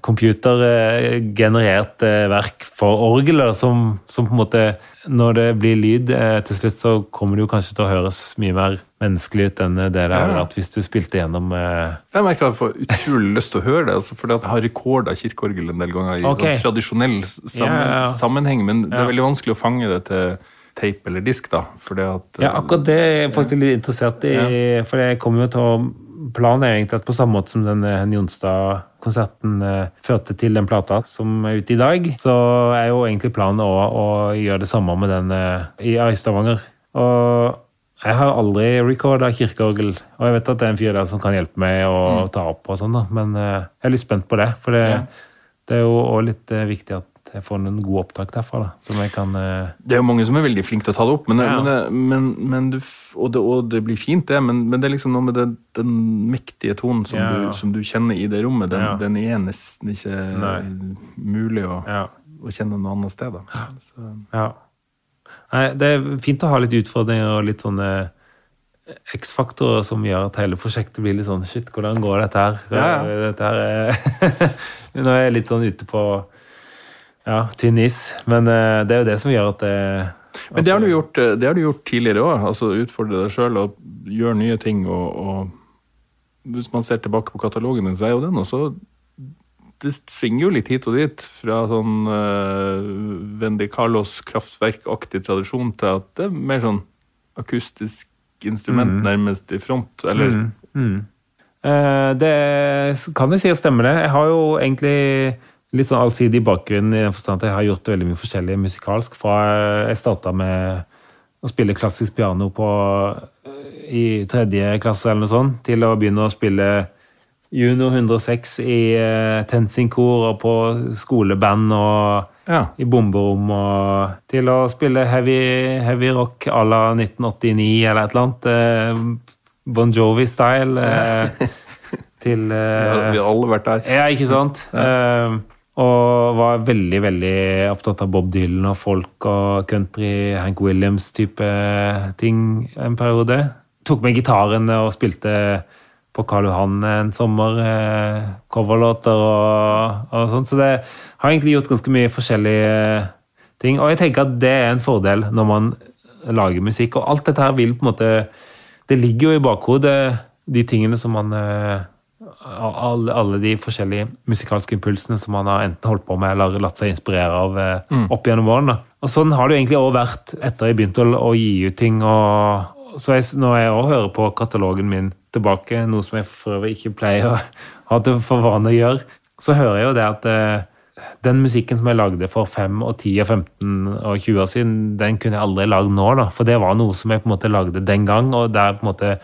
computergenerert eh, verk for orgelet, som, som på en måte Når det blir lyd eh, til slutt, så kommer det jo kanskje til å høres mye mer menneskelig ut enn det det hadde vært hvis du spilte gjennom eh, Jeg merker jeg får utrolig lyst til å høre det, altså, for jeg har rekorda kirkeorgel en del ganger i okay. sånn tradisjonell sammen, yeah, ja, ja. sammenheng, men det er veldig vanskelig å fange det til tape eller disk, da. Fordi at Ja, akkurat det er jeg faktisk litt interessert i. For jeg kommer jo til å Planen er egentlig at på samme måte som den eh, Henny Jonstad-konserten eh, førte til den plata som er ute i dag, så er jo egentlig planen å, å gjøre det samme med den eh, i, Stavanger. Og jeg har aldri recorda kirkeorgel, og jeg vet at det er en fyr der som kan hjelpe meg å ta opp og sånn, da. Men eh, jeg er litt spent på det, for det, det er jo òg litt viktig at jeg får noen gode opptak derfra. da, som jeg kan... Uh... Det er jo mange som er veldig flinke til å ta det opp, men, Ja. men, men, men du, og, det, og det blir fint, det, men, men det er liksom noe med det, den mektige tonen som, Ja. du, som du kjenner i det rommet. Den, Ja. den er nesten ikke Nei. mulig å, ja, å kjenne noe annet sted. Da. Så, ja. Nei, det er fint å ha litt utfordringer og litt sånne X-faktorer som gjør at hele prosjektet blir litt sånn Shit, hvordan går dette her? Ja, Dette her er Nå er jeg litt sånn ute på ja, tynn is, men uh, det er jo det som gjør at det men det har du gjort, eh, det har du gjort tidligere òg. Altså, utfordre deg sjøl og gjøre nye ting. Og, og hvis man ser tilbake på katalogen din, så er jo den også Det svinger jo litt hit og dit. Fra sånn uh, Wendy Carlos kraftverkaktig tradisjon til at det er mer sånn akustisk instrument nærmest i front. Eller Mm, mm. Uh, Det kan vi si å stemme det. Jeg har jo egentlig litt sånn allsidig bakgrunn i den forstand at jeg har gjort veldig mye forskjellig musikalsk. Fra jeg starta med å spille klassisk piano på, eh, i tredje klasse eller noe sånt, til å begynne å spille Junior 106 i uh, TenSing-kor og på skoleband og ja. i bomberom og til å spille heavy, heavy rock à la 1989 eller et eller annet. Uh, Bon Jovi-style. Uh, til Vi eh, har, vi har alle vært der. Ja, ikke sant? Eh, og var veldig, veldig opptatt av Bob Dylan og folk og country, Hank Williams-type ting en periode. Tok med gitaren og spilte på Karl Johan en sommer. Eh, coverlåter og, og sånn. Så det har egentlig gjort ganske mye forskjellige ting. Og jeg tenker at det er en fordel når man lager musikk. Og alt dette her vil på en måte Det ligger jo i bakhodet, de tingene som man eh, alle, alle de forskjellige musikalske impulsene som man har enten holdt på med eller latt seg inspirere av mm. opp gjennom årene. Og sånn har det jo egentlig også vært etter jeg begynte å, å gi ut ting. og så jeg, Når jeg også hører på katalogen min tilbake, noe som jeg for øvrig ikke pleier å ha til for vane å gjøre, så hører jeg jo det at eh, den musikken som jeg lagde for 5, og 10, og 15 og 20 år siden, den kunne jeg aldri lagd nå. da, For det var noe som jeg på en måte lagde den gang. og der på en måte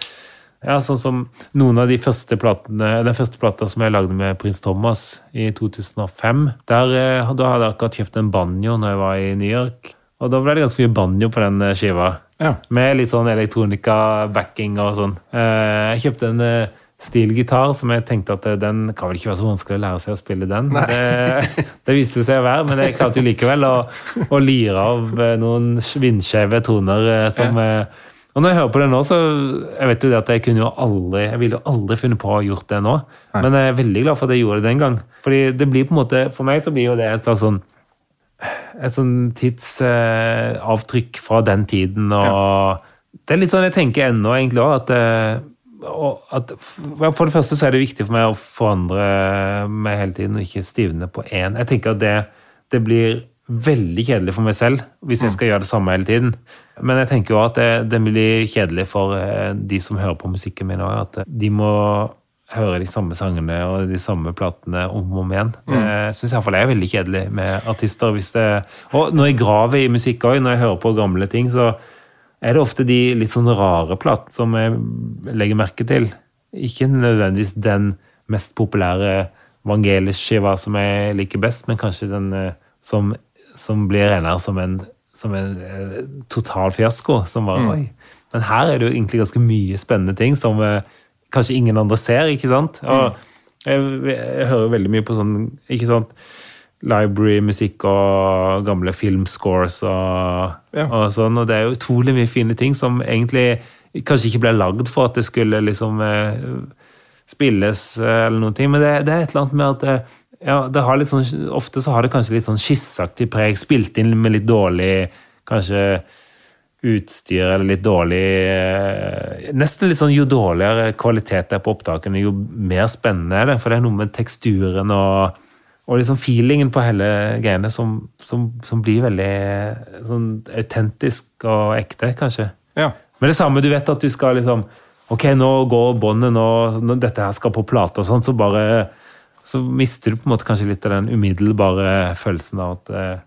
ja, sånn som noen av de første platene, Den første plata som jeg lagde med prins Thomas i 2005. Der, eh, Da hadde jeg akkurat kjøpt en banjo når jeg var i New York. Og da ble det ganske mye banjo på den eh, skiva. Ja. Med litt sånn elektronika-backing og sånn. Eh, Jeg kjøpte en stilgitar som jeg tenkte at den kan vel ikke være så vanskelig å lære seg å spille den. Det, det viste seg å være, men jeg klarte jo likevel å, å lire av noen vindskjeve toner som eh, og når jeg hører på det nå, så jeg vet jo det at jeg kunne jo aldri jeg ville jo aldri funnet på å ha gjort det nå. Men jeg er veldig glad for at jeg gjorde det den gang. Fordi det blir på en måte, For meg så blir jo det et slags sånn et sånn tidsavtrykk fra den tiden. og Det er litt sånn jeg tenker ennå, egentlig òg. At, eh, at For det første så er det viktig for meg å forandre meg hele tiden og ikke stivne på én. Jeg tenker at det, det blir veldig kjedelig for meg selv hvis jeg skal gjøre det samme hele tiden. Men jeg tenker jo at det, det blir kjedelig for eh, de som hører på musikken min òg. At de må høre de samme sangene og de samme platene om og om igjen. Det syns iallfall jeg er veldig kjedelig med artister. Hvis det, og når jeg graver i musikk òg, når jeg hører på gamle ting, så er det ofte de litt sånn rare platene som jeg legger merke til. Ikke nødvendigvis den mest populære evangelisk skiva som jeg liker best, men kanskje den eh, som, som blir regnet som en, som en eh, total fiasko. Som bare, oi. Men her er det jo egentlig ganske mye spennende ting som eh, kanskje ingen andre ser, ikke sant? Og jeg, jeg hører veldig mye på sånn, ikke sant, library-musikk og gamle filmscores og, Ja. og sånn, og det er jo utrolig mye fine ting som egentlig kanskje ikke ble lagd for at det skulle liksom eh, spilles eller noen ting, men det, det er et eller annet med at ja, det har litt sånn, ofte så har det kanskje litt sånn skisseaktig preg, spilt inn med litt dårlig, kanskje utstyr eller litt dårlig eh, Nesten litt sånn jo dårligere kvalitet det er på opptakene, jo mer spennende er det. For det er noe med teksturen og, og liksom feelingen på hele greiene som, som, som blir veldig sånn autentisk og ekte, kanskje. Ja. Men det samme, du vet at du skal liksom Ok, nå går båndet, nå, når dette her skal på plate og sånn, så bare Så mister du på en måte kanskje litt av den umiddelbare følelsen av at eh,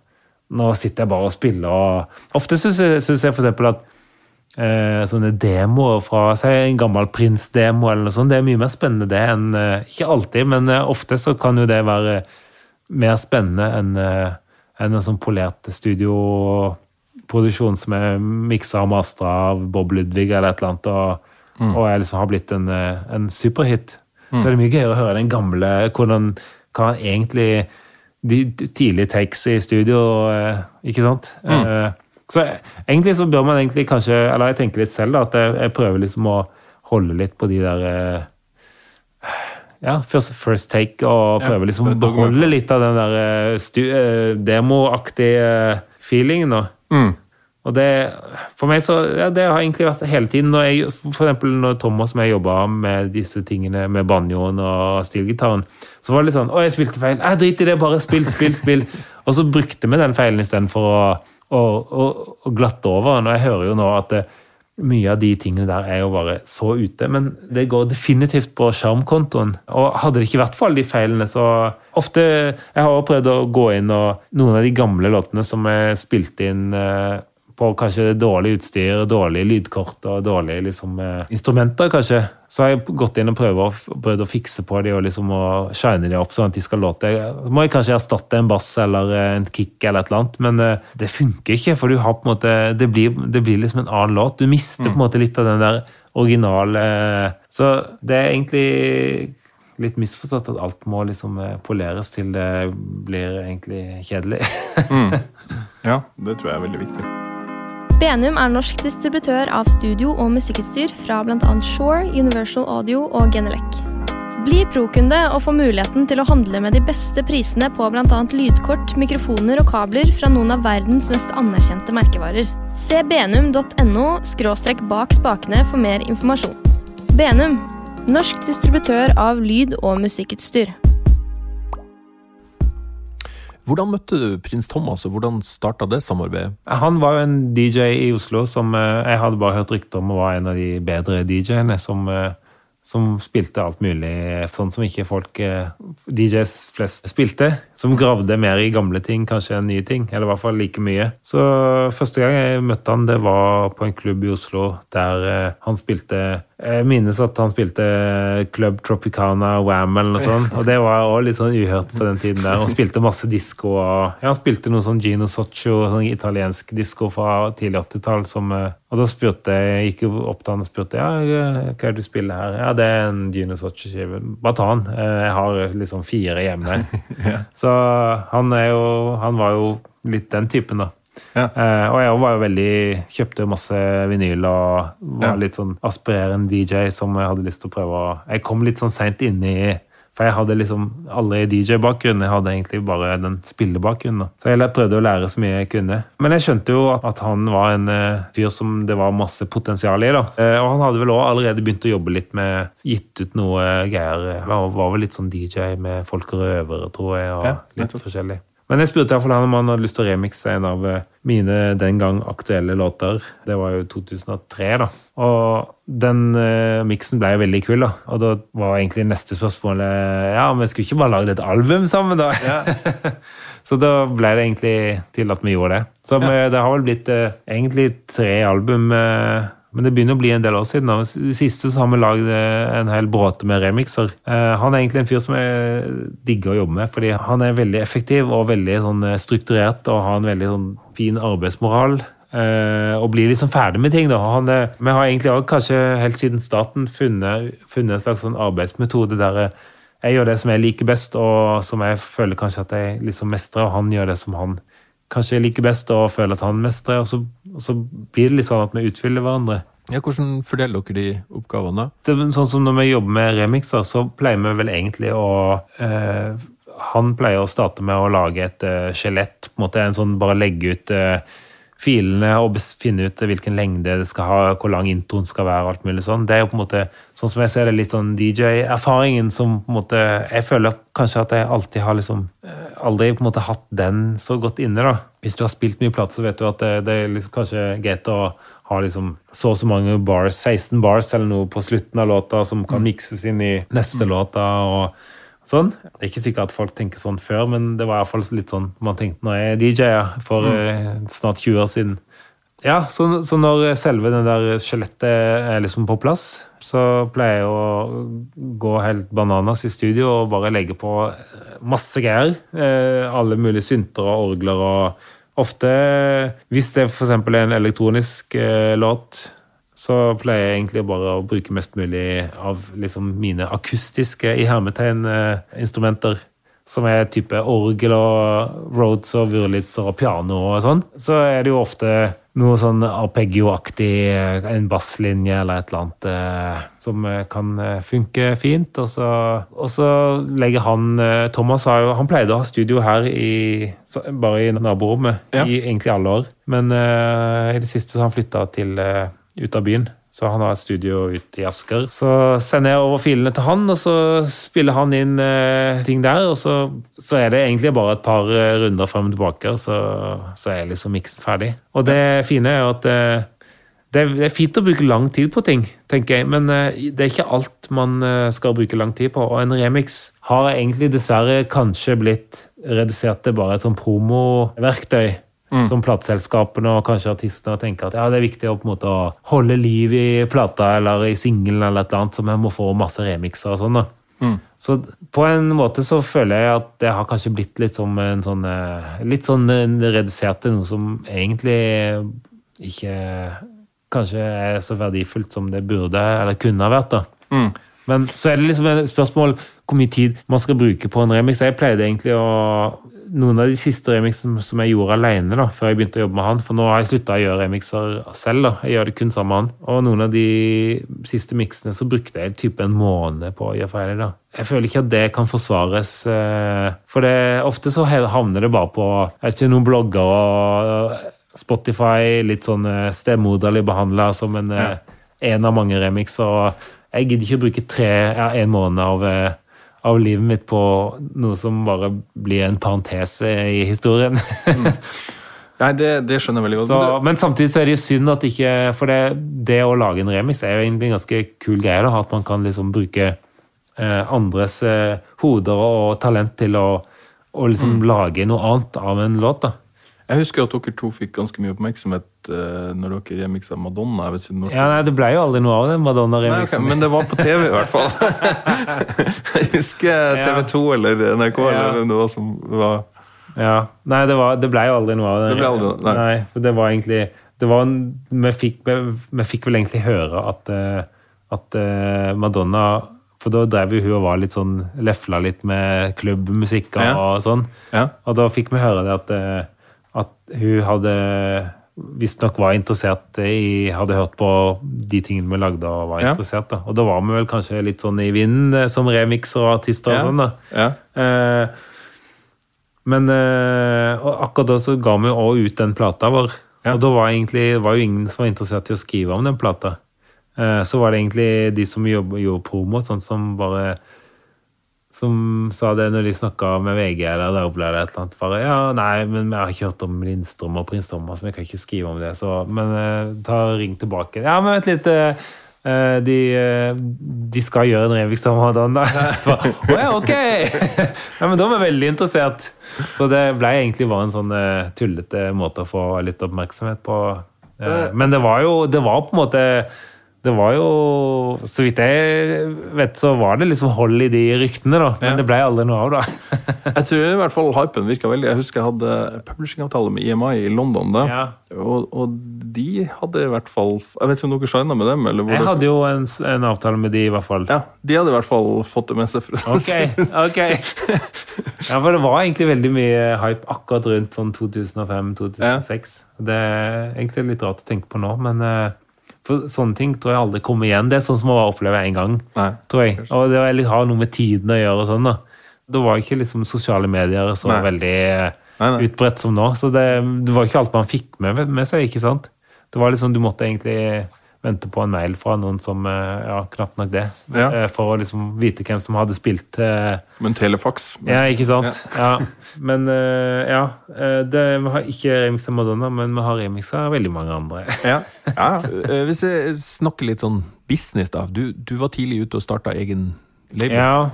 nå sitter jeg bare og spiller og Ofte syns jeg, synes jeg eksempel at eh, sånne demoer fra si, en gammel prinsdemo eller noe sånt, det er mye mer spennende det enn eh, Ikke alltid, men eh, ofte så kan jo det være mer spennende enn eh, enn en sånn polert studioproduksjon som er miksa og mastra av Bob Ludvig eller et eller annet, og, Mm. og jeg liksom har blitt en, eh, en superhit. Så er det mye gøyere å høre den gamle hvordan hva han egentlig De tidlige takes i studio, eh, ikke sant? Mm. Eh, Så egentlig så bør man egentlig kanskje Eller jeg tenker litt selv, da, at jeg, jeg prøver liksom å holde litt på de der eh, ja, first, first take, og prøve liksom å beholde litt av den der demoaktige feelingen. da. Mm. Og det, for meg så, ja, det har egentlig vært hele tiden. Når jeg, for eksempel når Thomas som jeg jobba med disse tingene med banjoen og stilgitaren, så var det litt sånn Å, jeg spilte feil. Jeg driter i det, bare spill, spill, spill. og så brukte vi den feilen istedenfor å, å, å, å glatte over den. Og jeg hører jo nå at det, mye av de tingene der er jo bare så ute. Men det går definitivt på sjarmkontoen. Og hadde det ikke vært for alle de feilene, så ofte Jeg har prøvd å gå inn og noen av de gamle låtene som er spilt inn eh, på kanskje dårlig utstyr, dårlige lydkort og dårlige liksom, eh, instrumenter, kanskje. Så har jeg gått inn og prøvd å, fikse på de og liksom å shine de opp sånn at de skal låte. Så må jeg kanskje erstatte en bass eller eh, en kick eller et eller annet, men eh, det funker ikke, for du har på en måte Det blir, det blir liksom en annen låt. Du mister på en måte litt av den der originale Så det er egentlig litt misforstått at alt må liksom poleres til det blir egentlig kjedelig. Ja, det tror jeg er veldig viktig. Benum er norsk distributør av studio- og musikkutstyr fra bl.a. Shore, Universal Audio og Genelec. Bli pro-kunde og få muligheten til å handle med de beste prisene på bl.a. lydkort, mikrofoner og kabler fra noen av verdens mest anerkjente merkevarer. Se benum.no bak spakene for mer informasjon. Benum, norsk distributør av lyd- og musikkutstyr. Hvordan møtte du prins Thomas, og hvordan starta det samarbeidet? Han var jo en DJ i Oslo som eh, jeg hadde bare hørt rykter om og var en av de bedre DJ-ene som, eh, som spilte alt mulig sånn som ikke folk eh, DJs flest spilte. Som gravde mer i gamle ting kanskje enn nye ting, eller i hvert fall like mye. Så første gang jeg møtte han, det var på en klubb i Oslo der han spilte Jeg minnes at han spilte Club Tropicana Wham eller noe sånt, og det var også litt sånn uhørt på den tiden der. Og spilte masse disko Ja, han spilte noe sånn Gino Soccio, sånn italiensk disko fra tidlig 80-tall som eh, Og da spurte jeg gikk opp til han og spurte ja, hva er det du spiller her? Ja, det er en Gino Soccio-skive. Bare ta den. Eh, Jeg har liksom fire hjemme. Så han er jo Han var jo litt den typen, da. Ja. Uh, og jeg var jo veldig Kjøpte masse vinyl og var Ja. litt sånn aspirerende DJ som jeg hadde lyst til å prøve å Jeg kom litt sånn seint i For jeg hadde liksom aldri DJ-bakgrunn, jeg hadde egentlig bare den spillebakgrunnen. Så jeg prøvde å lære så mye jeg kunne. Men jeg skjønte jo at, at han var en uh, fyr som det var masse potensial i. da. Uh, og han hadde vel også allerede begynt å jobbe litt med Gitt ut noe greier. Var, var vel litt sånn DJ med Folk og røvere, tror jeg, og Ja, litt forskjellig. Men jeg spurte i hvert fall han om han hadde lyst til å remixe en av eh, mine den gang aktuelle låter. Det var jo 2003, da. Og den uh, miksen ble jo veldig kul, da. Og da var egentlig neste spørsmål eh, Ja, men skulle ikke bare lagd et album sammen, da? Så da ble det egentlig til at vi gjorde det. Så ja. det har vel blitt uh, egentlig tre album. eh, men det begynner å bli en del år siden. I det siste så har vi lagd eh, en hel bråte med remixer. Eh, han er egentlig en fyr som jeg digger å jobbe med, fordi han er veldig effektiv og veldig sånn eh, strukturert og har en veldig sånn fin arbeidsmoral. og blir liksom ferdig med ting. da. Han, vi har egentlig også kanskje helt siden starten funnet, funnet en slags sånn arbeidsmetode der jeg gjør det som jeg liker best, og som jeg føler kanskje at jeg liksom mestrer, og han gjør det som han kanskje liker best, og føler at han mestrer. Og så, og så blir det litt sånn at vi utfyller hverandre. Ja, hvordan fordeler dere de oppgavene? Det, er sånn som Når vi jobber med remixer, så pleier vi vel egentlig å eh, Han pleier å starte med å lage et eh, skjelett. på en måte En sånn bare legge ut eh, filene og finne ut hvilken lengde det skal ha, hvor lang introen skal være. alt mulig sånn. Det er jo på en måte, sånn som jeg ser det, litt sånn DJ-erfaringen som på en måte Jeg føler kanskje at jeg alltid har liksom eh, Aldri på en måte hatt den så godt inne, da. Hvis du har spilt mye plate, så vet du at det, det er liksom kanskje greit å ha liksom så og så mange bars, 16 bars eller noe på slutten av låta som kan mikses inn i neste låta. og sånn. Det er ikke sikkert at folk tenker sånn før, men det var i hvert fall litt sånn man tenkte når jeg DJ-a for mm. snart 20 år siden. Ja, så, så når selve den der skjelettet er liksom på plass, så pleier jeg å gå helt bananas i studio og bare legge på eh, masse greier. Eh, alle mulige synter og orgler og Ofte, hvis det f.eks. er en elektronisk eh, låt, så pleier jeg egentlig bare å bruke mest mulig av liksom, mine akustiske i hermetegn eh, instrumenter. Som er type orgel og Rhodes og Wurlitzer og piano og sånn. Så er det jo ofte noe sånn arpeggio-aktig, eh, en basslinje eller et eller annet eh, som kan funke fint. Og så, og så legger han Thomas har jo, han pleide å ha studio her i, bare i naborommet Ja. i egentlig alle år. Men eh, i det siste så har han flytta til eh, ut av byen. Så han har et studio ute i Asker. Så sender jeg over filene til han, og så spiller han inn eh, ting der. Og så, så er det egentlig bare et par eh, runder frem og tilbake, og så, så er liksom miksen ferdig. Og det fine er jo at eh, det er, fint å bruke lang tid på ting, tenker jeg, men eh, det er ikke alt man eh, skal bruke lang tid på. Og en remix har egentlig dessverre kanskje blitt redusert til bare et sånn promoverktøy. Som plateselskapene og kanskje artistene tenker at ja, det er viktig å på en måte holde liv i plata eller i singelen eller et eller annet, så vi må få masse remixer og sånn. da. Så på en måte så føler jeg at det har kanskje blitt litt som en sånn eh, Litt sånn eh, redusert til noe som egentlig ikke kanskje er så verdifullt som det burde eller kunne ha vært. da. Men så er det liksom et spørsmål hvor mye tid man skal bruke på en remix. Jeg pleide egentlig å Noen av de siste remixene som jeg gjorde alene da, før jeg begynte å jobbe med han, for nå har jeg slutta å gjøre remixer selv. da, Jeg gjør det kun sammen med han. Og noen av de siste miksene så brukte jeg type en måned på å gjøre ferdig. da. Jeg føler ikke at det kan forsvares. eh, For det, ofte så havner det bare på jeg vet ikke, noen blogger og Spotify, litt sånn eh, stemoderlig behandla som en, ja. en av mange remixer. og Jeg gidder ikke å bruke tre, ja, en måned av, eh, av livet mitt på noe som bare blir en parentes i historien. Nei, det, det skjønner jeg veldig godt. Så, Men samtidig så er det jo synd at ikke For det, det å lage en remix er jo egentlig en ganske kul greie. da, At man kan liksom bruke eh, andres eh, hoder og talent til å, å liksom Mm. lage noe annet av en låt. da. Jeg husker at dere to fikk ganske mye oppmerksomhet når dere remiksa Madonna. Jeg vet ikke når Ja, nei, Det ble jo aldri noe av den Madonna-remiksen. Madonna-remixen. men det var på TV i hvert fall. jeg husker TV 2 eller NRK Ja. eller hvem det var som var Ja, Nei, det, var, det ble jo aldri noe av det. Det ble aldri- nei. for det var egentlig det var, en- vi, fikk, vi, vi fikk vel egentlig høre at, eh, at eh, Madonna For da drev jo hun og var litt sånn lefla litt med klubbmusikk og, Ja. og sånn. Ja. Og da fikk vi høre det at, eh, at hun hadde visstnok var interessert i Hadde hørt på de tingene vi lagde og var Ja. interessert. da. Og da var vi vel kanskje litt sånn i vinden eh, som remixer og artister og sånn. da. Ja. Eh, men eh, og akkurat da så ga vi også ut den plata vår. Ja. Og da var, egentlig, var jo ingen som var interessert i å skrive om den plata. Eh, så var det egentlig de som jobb, gjorde promo, sånn som bare som sa det når de snakka med VG eller Dagbladet eller et eller annet. Bare, ja, nei, men jeg har ikke hørt om Lindstrøm og prins Thomas, men jeg kan ikke skrive om det. Så, men eh, ta ring tilbake. Ja, men vent litt. eh, eh, de, eh, de skal gjøre en Revik-samadan, da. Så oh, ja, ok! ja, men da var jeg veldig interessert. Så det ble egentlig bare en sånn eh, tullete måte å få litt oppmerksomhet på. Men det var jo Det var på en måte det var jo Så vidt jeg vet, så var det liksom hold i de ryktene, da. Men Ja. det ble aldri noe av, da. Jeg tror i hvert fall hypen virka veldig. Jeg husker jeg hadde publishingavtale med EMI i London da. Ja. Og, og de hadde i hvert fall Jeg vet ikke om dere signa med dem? Eller hvor Jeg det- hadde jo en, en avtale med de, i hvert fall. Ja, de hadde i hvert fall fått det med seg. For Ok, si. ok. Ja, for det var egentlig veldig mye hype akkurat rundt sånn 2005-2006. Det er egentlig litt rart å tenke på nå, men eh, for sånne ting tror jeg aldri kommer igjen. Det er sånn som å oppleve en gang, Nei. tror jeg. Og det har noe med tiden å gjøre og sånn, da. Da var ikke liksom sosiale medier så Nei. veldig nei. utbredt som nå, så det, det var ikke alt man fikk med, med seg, ikke sant? Det var liksom, du måtte egentlig vente på en mail fra noen som, eh, ja, knapt nok det, Ja. eh, for å liksom vite hvem som hadde spilt Men Som en telefax. ja, ikke sant? Ja. Men eh, ja, eh, det, vi har ikke remixa Madonna, men vi har remixa veldig mange andre. Ja. ja. Eh, Hvis jeg snakker litt sånn business, da. Du, du var tidlig ute og starta egen label. Ja,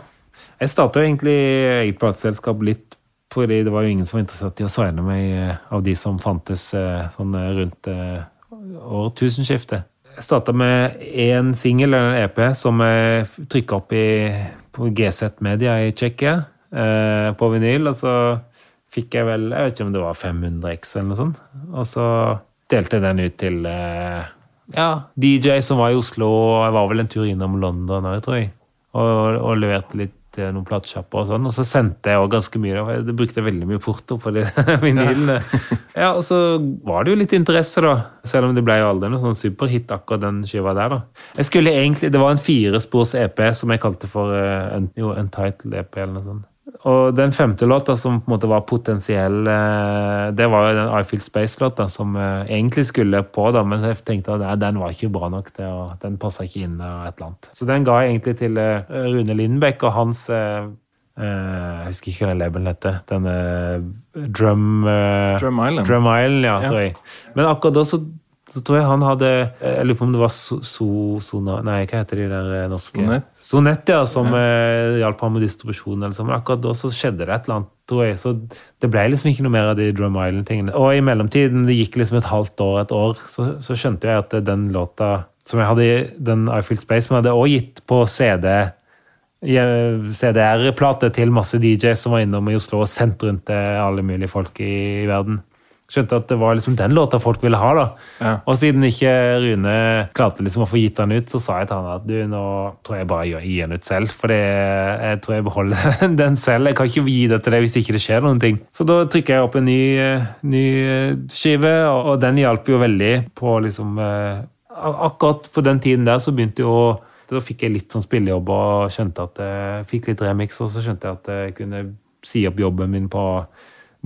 jeg starta egentlig eget plateselskap litt fordi det var jo ingen som var interessert i å signe meg eh, av de som fantes eh, sånn eh, rundt eh, årtusenskiftet. Jeg starta med én singel, eller en EP, som jeg trykka opp i, på GZ Media i Tsjekkia. eh, på vinyl. Og så fikk jeg vel Jeg vet ikke om det var 500 X eller noe sånt. Og så delte jeg den ut til eh, ja, DJ som var i Oslo. og Jeg var vel en tur innom London òg, tror jeg. Og, og leverte litt til noen platesjapper og sånn. Og så sendte jeg òg ganske mye. Jeg Det brukte veldig mye porto på de vinylene. Ja, og så var det jo litt interesse, da. Selv om det ble jo aldri noe sånn superhit, akkurat den skiva der, da. Jeg skulle egentlig, Det var en firespors EP som jeg kalte for uh, jo, Untitled EP eller noe sånt. Og den femte låta som på en måte var potensiell, eh, det var jo den I Feel Space-låta som eh, egentlig skulle på, da, men jeg tenkte at nei, den var ikke bra nok. Det, og Den passa ikke inn. og et eller annet. Så den ga jeg egentlig til eh, Rune Lindbekk og hans eh, eh, Jeg husker ikke hva den labelen heter. Denne Drum Drum Island. Drum Island, ja, Ja. tror jeg. Men akkurat da så, så tror jeg han hadde Jeg lurer på om det var so, so, Sona Nei, hva heter de der eh, norske Sonett. Sonett, ja, som ja. hjalp ham med distribusjon. eller sånn. Men akkurat da så skjedde det et eller annet, tror jeg. Så det ble liksom ikke noe mer av de Drum Island-tingene. Og i mellomtiden, det gikk liksom et halvt år, et år, så, så skjønte jeg at den låta som jeg hadde, i- den I Feel Space, som jeg hadde også gitt på CD CDR-plate til masse DJ som var innom i Oslo og sendt rundt til alle mulige folk i, i verden. Skjønte at det var liksom den låta folk ville ha. da. Ja. Og siden ikke Rune klarte liksom å få gitt den ut, så sa jeg til han at du, nå tror jeg bare jeg gir den ut selv. For jeg tror jeg beholder den selv. Jeg kan ikke gi det til deg hvis ikke det skjer noen ting. Så da trykker jeg opp en ny, eh, ny eh, skive, og, og den hjalp jo veldig på liksom eh, Akkurat på den tiden der så begynte jo Da fikk jeg litt sånn spillejobb og skjønte at jeg fikk litt remix, og så skjønte jeg at jeg kunne si opp jobben min på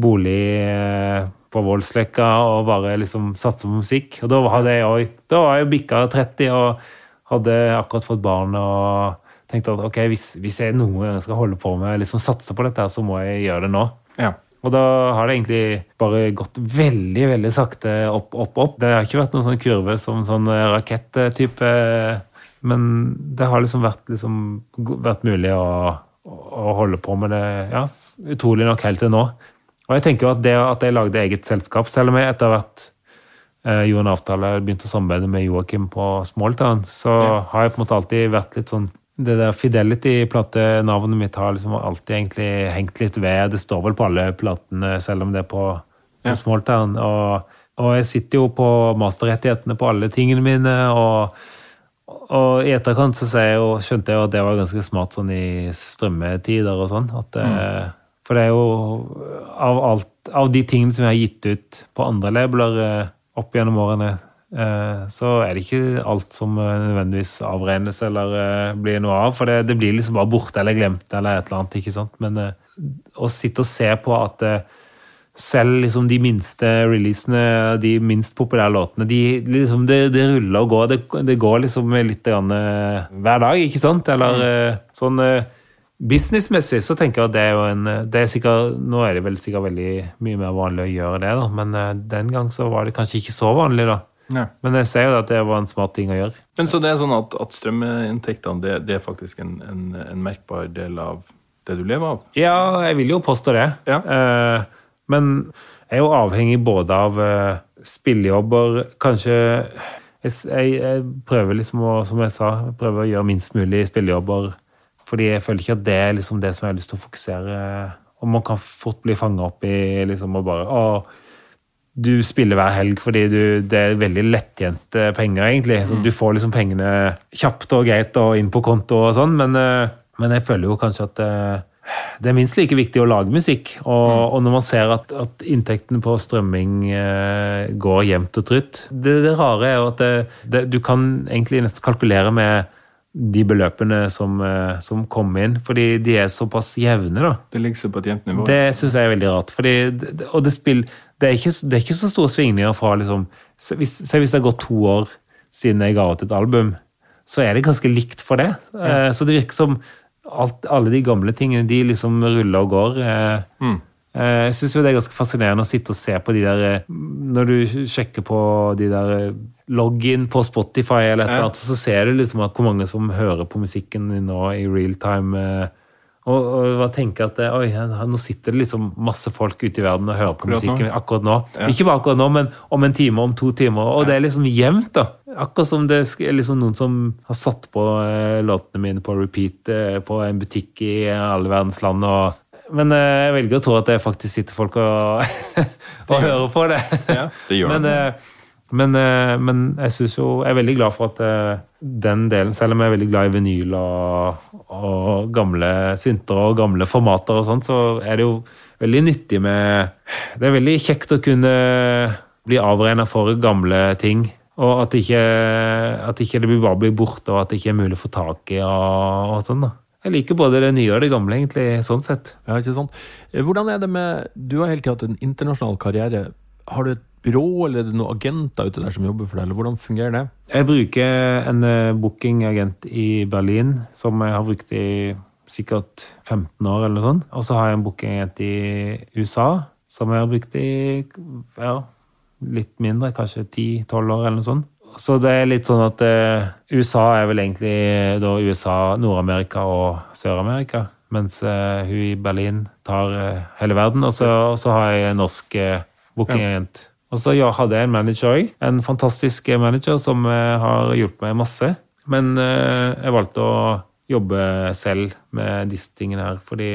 bolig eh, på Voldsløkka og bare liksom satse på musikk. Og da hadde jeg Da var jeg jo bikka 30 og hadde akkurat fått barn og tenkte at ok, hvis, hvis jeg noen gang skal holde på med liksom satse på dette, så må jeg gjøre det nå. Ja. Og da har det egentlig bare gått veldig veldig sakte opp, opp, opp. Det har ikke vært noen sånn kurve som sånn rakett-type, men det har liksom vært, liksom, vært mulig å, å holde på med det, ja, utrolig nok helt til nå. Og jeg tenker jo at det at jeg lagde eget selskap, selv om jeg etter hvert eh, gjorde en avtale begynte å samarbeide med Joakim på Smalltown, så har jeg på en måte alltid vært litt sånn det der Fidelity-platenavnet mitt har liksom alltid egentlig hengt litt ved. Det står vel på alle platene, selv om det er på, på Ja. Smalltown. Og, og jeg sitter jo på masterrettighetene på alle tingene mine. og og i etterkant så jeg jo, skjønte jeg jo at det var ganske smart sånn i strømmetider og sånn. At, eh, For det er jo av, alt, av de tingene som jeg har gitt ut på andre labeler eh, opp gjennom årene, eh, så er det ikke alt som eh, nødvendigvis avregnes eller blir noe av. For det, det blir liksom bare borte eller glemt eller et eller annet. ikke sant? Men å sitte og se på at selv liksom de minste releasene, de minst populære låtene, de, liksom, det, det ruller og går. Det, det går liksom litt grann, hver dag, ikke sant? Eller eh, sånn businessmessig så tenker jeg at det er jo en det er sikkert, Nå er det vel sikkert veldig mye mer vanlig å gjøre det, da, men eh, den gang så var det kanskje ikke så vanlig, da. Ja. Men jeg ser jo at det var en smart ting å gjøre. Men så det er sånn at, at strøminntektene det, det er faktisk en, en, en merkbar del av det du lever av? Ja, jeg vil jo påstå det. Ja. Eh, men jeg er jo avhengig både av eh, spillejobber Kanskje jeg, jeg, jeg prøver liksom å, som jeg sa, prøver å gjøre minst mulig spillejobber. Fordi jeg føler ikke at det er liksom det som jeg har lyst til å fokusere Og man kan fort bli fanga opp i liksom og bare å, du spiller hver helg fordi du, det er veldig lettjente penger, egentlig. Så du får liksom pengene kjapt og greit og inn på konto og sånn, men, eh, men jeg føler jo kanskje at eh, det er minst like viktig å lage musikk. Og, og når man ser at, at inntektene på strømming eh, går jevnt og trutt det, det rare er jo at det, det, du kan egentlig nesten kalkulere med de beløpene som, eh, som kom inn, fordi de er såpass jevne, da. Det ligger seg på et jevnt nivå? Det syns jeg er veldig rart. Fordi, og det, spill, det, er ikke, det er ikke så store svingninger fra liksom Se hvis, se hvis det har gått to år siden jeg ga ut et album, så er det ganske likt for det. Ja. Så det virker som alt, alle de gamle tingene, de liksom ruller og går. Eh, Mm. eh, Jeg syns det er ganske fascinerende å sitte og se på de der eh, Når du sjekker på de der login på Spotify eller et eller annet, så ser du liksom at hvor mange som hører på musikken nå i real time. eh, Og, og tenker at eh, oi, nå sitter det liksom masse folk ute i verden og hører på Akkurat nå. musikken akkurat nå. Ja. Ikke bare akkurat nå, men om en time, om to timer. Og det er liksom jevnt, da. Akkurat som det er liksom noen som har satt på eh, låtene mine på repeat på en butikk i alle verdens land. og Men jeg velger å tro at det faktisk sitter folk og, og hører på det. Ja, det gjør Men, det. Men, eh, men jeg synes jo Jeg er veldig glad for at eh, den delen, selv om jeg er veldig glad i vinyl og, og gamle synter og gamle formater og sånt, så er det jo veldig nyttig med Det er veldig kjekt å kunne bli avregna for gamle ting. Og at ikke, at ikke det bare blir borte, og at det ikke er mulig å få tak i. Og, og sånn da. Jeg liker både det nye og det gamle, egentlig, sånn sett. Ja, ikke sant? Eh, Hvordan er det med Du har hele tida hatt en internasjonal karriere. Har du et byrå, eller er det noen agenter ute der som jobber for deg, eller hvordan fungerer det? Jeg bruker en eh, bookingagent i Berlin, som jeg har brukt i sikkert 15 år eller noe sånt. Og så har jeg en bookingagent i USA, som jeg har brukt i ja, litt mindre, kanskje 10-12 år eller noe sånt. Så det er litt sånn at eh, USA er vel egentlig da USA, Nord-Amerika og Sør-Amerika. Mens eh, hun i Berlin tar eh, hele verden. Og så, har jeg en norsk eh, bookingagent. Og så ja, hadde jeg en manager òg. En fantastisk manager som eh, har hjulpet meg masse. Men eh, jeg valgte å jobbe selv med disse tingene her, fordi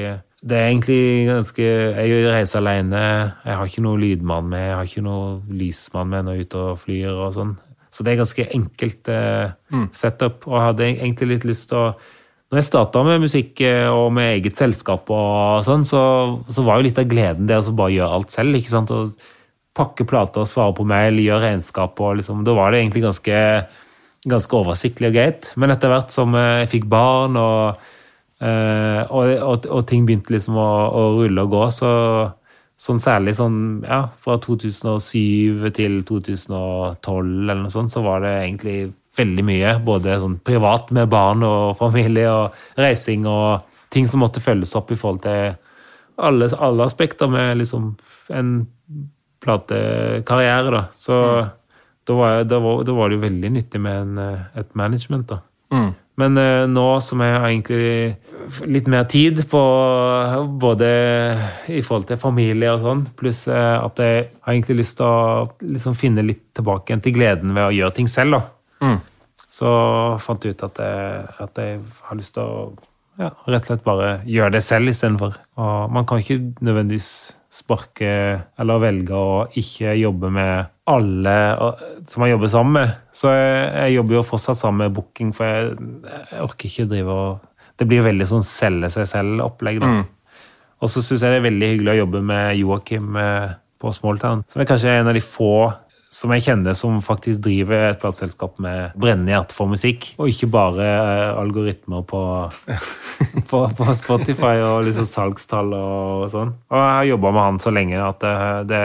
det er egentlig ganske Jeg reiser alene. Jeg har ikke noe lydmann med, jeg har ikke noe lysmann med når jeg er ute og flyr og sånn. Så det er ganske enkelt eh, setup. Og jeg hadde egentlig litt lyst til å Når jeg starta med musikk og med eget selskap og sånn, så, så var jo litt av gleden det å bare gjøre alt selv. ikke sant? Og pakke plater og svare på mail, gjøre regnskap og liksom Da var det egentlig ganske, ganske oversiktlig og greit. Men etter hvert som eh, jeg fikk barn og Eh, og, og, og ting begynte liksom å, å rulle og gå, så sånn særlig sånn, ja, fra 2007 til 2012 eller noe sånt, så var det egentlig veldig mye. Både sånn privat med barn og familie og reising og ting som måtte følges opp i forhold til alle, alle aspekter med liksom en platekarriere, da. Så da, var, jeg- da, var, da var det jo veldig nyttig med en, eh, et management, da. Mm. Men uh, nå som jeg har egentlig litt mer tid på både i forhold til familie og sånn, pluss uh, at jeg har egentlig lyst til å liksom finne litt tilbake igjen til gleden ved å gjøre ting selv, da. Mm. Så fant jeg ut at jeg, at jeg har lyst til å ja, rett og slett bare gjøre det selv istedenfor. Man kan ikke nødvendigvis sparke eller velge å ikke jobbe med alle som jeg jobber sammen med. Så jeg, jeg jobber jo fortsatt sammen med booking, for jeg, jeg orker ikke drive og Det blir veldig sånn selge seg selv-opplegg, da. Og så syns jeg det er veldig hyggelig å jobbe med Joakim eh, på Smalltown, som er kanskje en av de få som jeg kjenner som faktisk driver et plateselskap med brennende hjerte for musikk, og ikke bare eh, algoritmer på, på, på Spotify og liksom salgstall og sånn. Og jeg har jobba med han så lenge at det, det,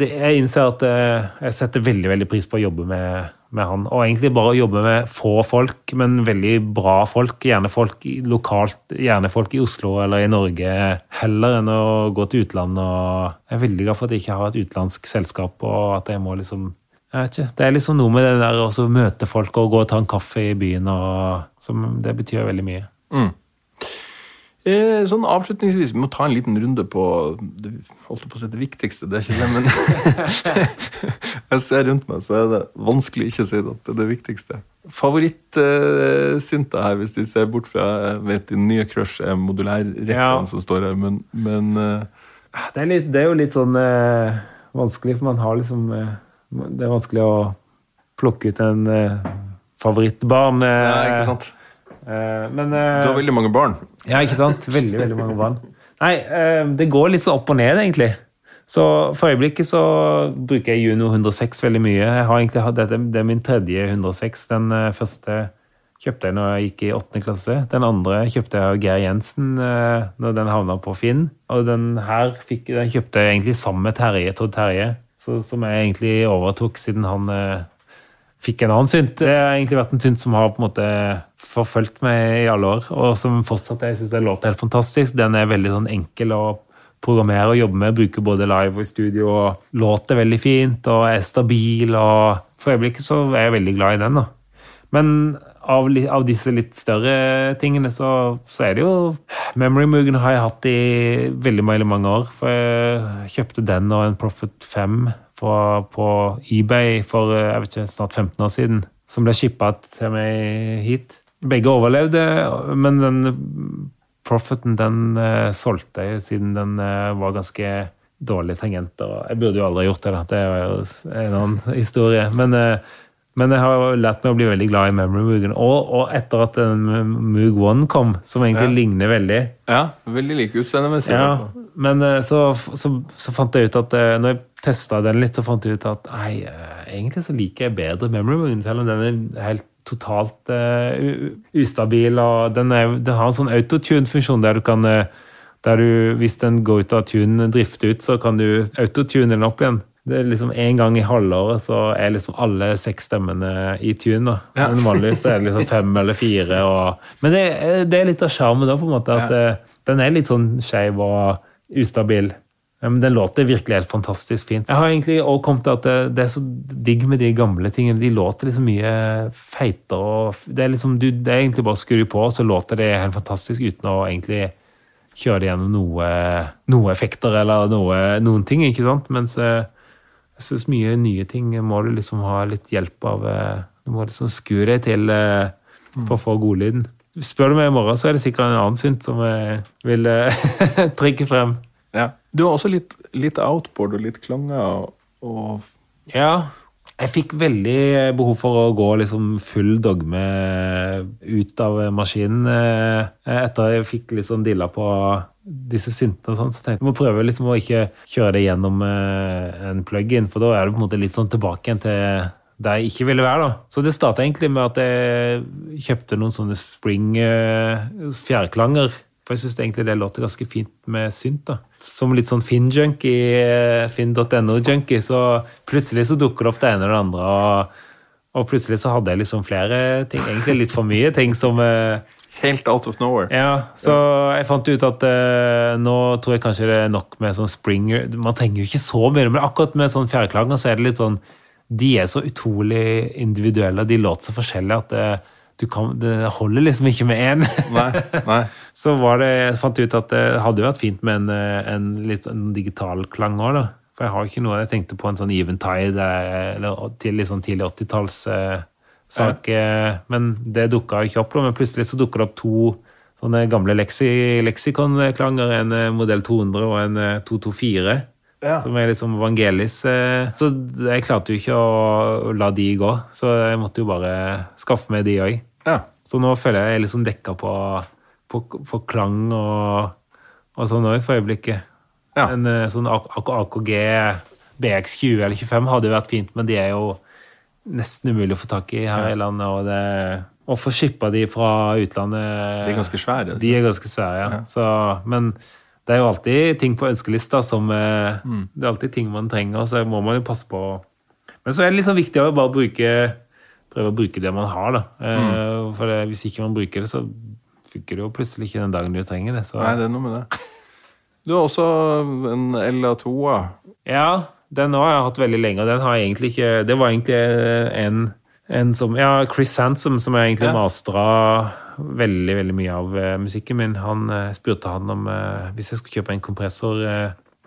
det, jeg innser at eh, jeg setter veldig veldig pris på å jobbe med, med han. Og egentlig bare å jobbe med få folk, men veldig bra folk. Gjerne folk lokalt, gjerne folk i Oslo eller i Norge, heller enn å gå til utlandet. Og jeg er veldig glad for at jeg ikke har et utenlandsk selskap, og at jeg må liksom jeg vet ikke, Det er liksom noe med det der å møte folk og gå og ta en kaffe i byen. Og, som, det betyr veldig mye. Mm. Eh, sånn avslutningsvis, vi må ta en liten runde på det, holdt på å si det viktigste, det er ikke det, men jeg ser rundt meg, så er det vanskelig ikke å si at det er det viktigste. Favorittsynta her, hvis de ser bort fra jeg vet din nye crush er modulærrekkene Ja. som står her, men, men eh, Det er, litt, det er jo litt sånn eh, vanskelig, for man har liksom eh, Det er vanskelig å plukke ut en eh, favorittbarn. Eh, ja, ikke sant? Eh, men eh, Du har veldig mange barn. Ja, ikke sant? Veldig, veldig mange barn. Nei, eh, det går litt så opp og ned, egentlig. Så for øyeblikket så bruker jeg Juno 106 veldig mye. Jeg har egentlig hatt dette, Det er min tredje 106. Den første kjøpte jeg når jeg gikk i åttende klasse. Den andre kjøpte jeg av Geir Jensen når den havna på Finn. Og den her fikk, den kjøpte jeg egentlig sammen med Terje, Todd Terje, så, som jeg egentlig overtok siden han fikk en annen synt. Det har egentlig vært en synt som har på en måte forfulgt meg i alle år, og som fortsatt jeg synes det låter helt fantastisk. Den er veldig sånn enkel å programmere og jobbe med. Bruker både live og i studio, og låter veldig fint og er stabil. og For øyeblikket så er jeg veldig glad i den. da. Men av, av disse litt større tingene, så, så er det jo Memory Moogen har jeg hatt i veldig veldig mange år. For jeg kjøpte den og en Profit 5 på, på eBay for eh, jeg vet ikke, snart 15 år siden. Som ble shippa til meg hit. Begge overlevde, men den Profiten den uh, solgte jeg siden den uh, var ganske dårlige tangenter. Jeg burde jo aldri gjort det, da. det er jo en annen historie. Men, men jeg har lært meg å bli veldig glad i Memory Moogen. Og, og etter at Moog One kom, som egentlig ja. ligner veldig Ja, veldig like utseendemessig. Ja, men så, så, så, fant jeg ut at når jeg testa den litt, så fant jeg ut at nei, egentlig så liker jeg bedre Memory Moogen, selv om den er helt totalt uh, ustabil. og den, er, den, har en sånn autotune-funksjon der du kan der du, Hvis den går ut av tune, drifter ut, så kan du autotune den opp igjen. Det er liksom En gang i halvåret så er liksom alle seks stemmene i tune. da. Ja. Men vanligvis er det liksom fem eller fire. Og, men det, det, er litt av sjarmen, på en måte, at ja. uh, den er litt sånn skeiv og ustabil. Men den låter virkelig helt fantastisk fint. Jeg har egentlig også kommet til at det, det, er så digg med de gamle tingene. De låter liksom mye feitere. Det er, liksom, du, det er egentlig bare å skru på, så låter det helt fantastisk uten å egentlig kjøre det gjennom noe, noe effekter eller noe, noen ting. ikke sant? Mens eh, jeg syns mye nye ting må du liksom ha litt hjelp av. Eh, du må liksom skru deg til eh, for å få godlyden. Spør du meg i morgen, så er det sikkert en annen synt som jeg vil trykke frem. Ja. Du har også litt, litt outboard og litt klanger og Ja. Jeg fikk veldig behov for å gå liksom full dogme ut av maskinen eh, etter jeg fikk litt sånn dilla på disse syntene og sånn, så tenkte jeg må prøve liksom å ikke kjøre det gjennom eh, en plug-in, for da er det på en måte litt sånn tilbake igjen til der jeg ikke ville være. da. Så det starta egentlig med at jeg kjøpte noen sånne Spring eh, fjærklanger for jeg syns egentlig det låter ganske fint med synt. da. Som litt sånn Finn-junkie, eh, finn.no-junkie, så plutselig så dukker det opp det ene og det andre. Og, og, plutselig så hadde jeg liksom flere ting, egentlig litt for mye ting som Helt out of nowhere. Ja, så jeg fant ut at uh, nå tror jeg kanskje det er nok med sånn springer Man trenger jo ikke så mye, men akkurat med sånn fjærklanger så er det litt sånn De er så utrolig individuelle, de låter så forskjellig at det, kan, det holder liksom ikke med én. Nei, nei. så var det, jeg fant ut at det hadde vært fint med en, en litt en digital klang òg, da. For jeg har ikke noe Jeg tenkte på en sånn Eventide eller til litt sånn tidlig 80-tallssak. Ja. Men det dukka ikke opp, men plutselig så dukker det opp to sånne gamle leksi leksikonklanger. En eh, modell 200 og en 224. Eh, ja. Som er liksom Vangelis. Eh, så jeg klarte jo ikke å la de gå, så jeg måtte jo bare skaffe meg de òg. Ja. Så nå føler jeg jeg liksom dekka på, på, på, klang og, og sånn òg for øyeblikket. En eh, sånn AKG BX20 eller 25 hadde jo vært fint, men de er jo nesten umulig å få tak i her ja. i landet. og det å få shippa de fra utlandet De er ganske svære? De er ganske svære, ja. ja. Så, men det er jo alltid ting på ønskelista som eh, mm. Det er alltid ting man trenger, så må man jo passe på Men så er det liksom viktig å bare bruke prøve å bruke det man har. da. Eh, mm. For det, Hvis ikke man bruker det, så funker det jo plutselig ikke den dagen du trenger det. Så. Nei, det er noe med det. Du har også en LA2-a. Ja, den har jeg hatt veldig lenge. og den har jeg egentlig ikke, Det var egentlig en, en som Ja, Chris Hansom, som jeg egentlig ja. mastra veldig veldig mye av uh, musikken min. Han uh, spurte han om uh, hvis jeg skulle kjøpe en kompressor,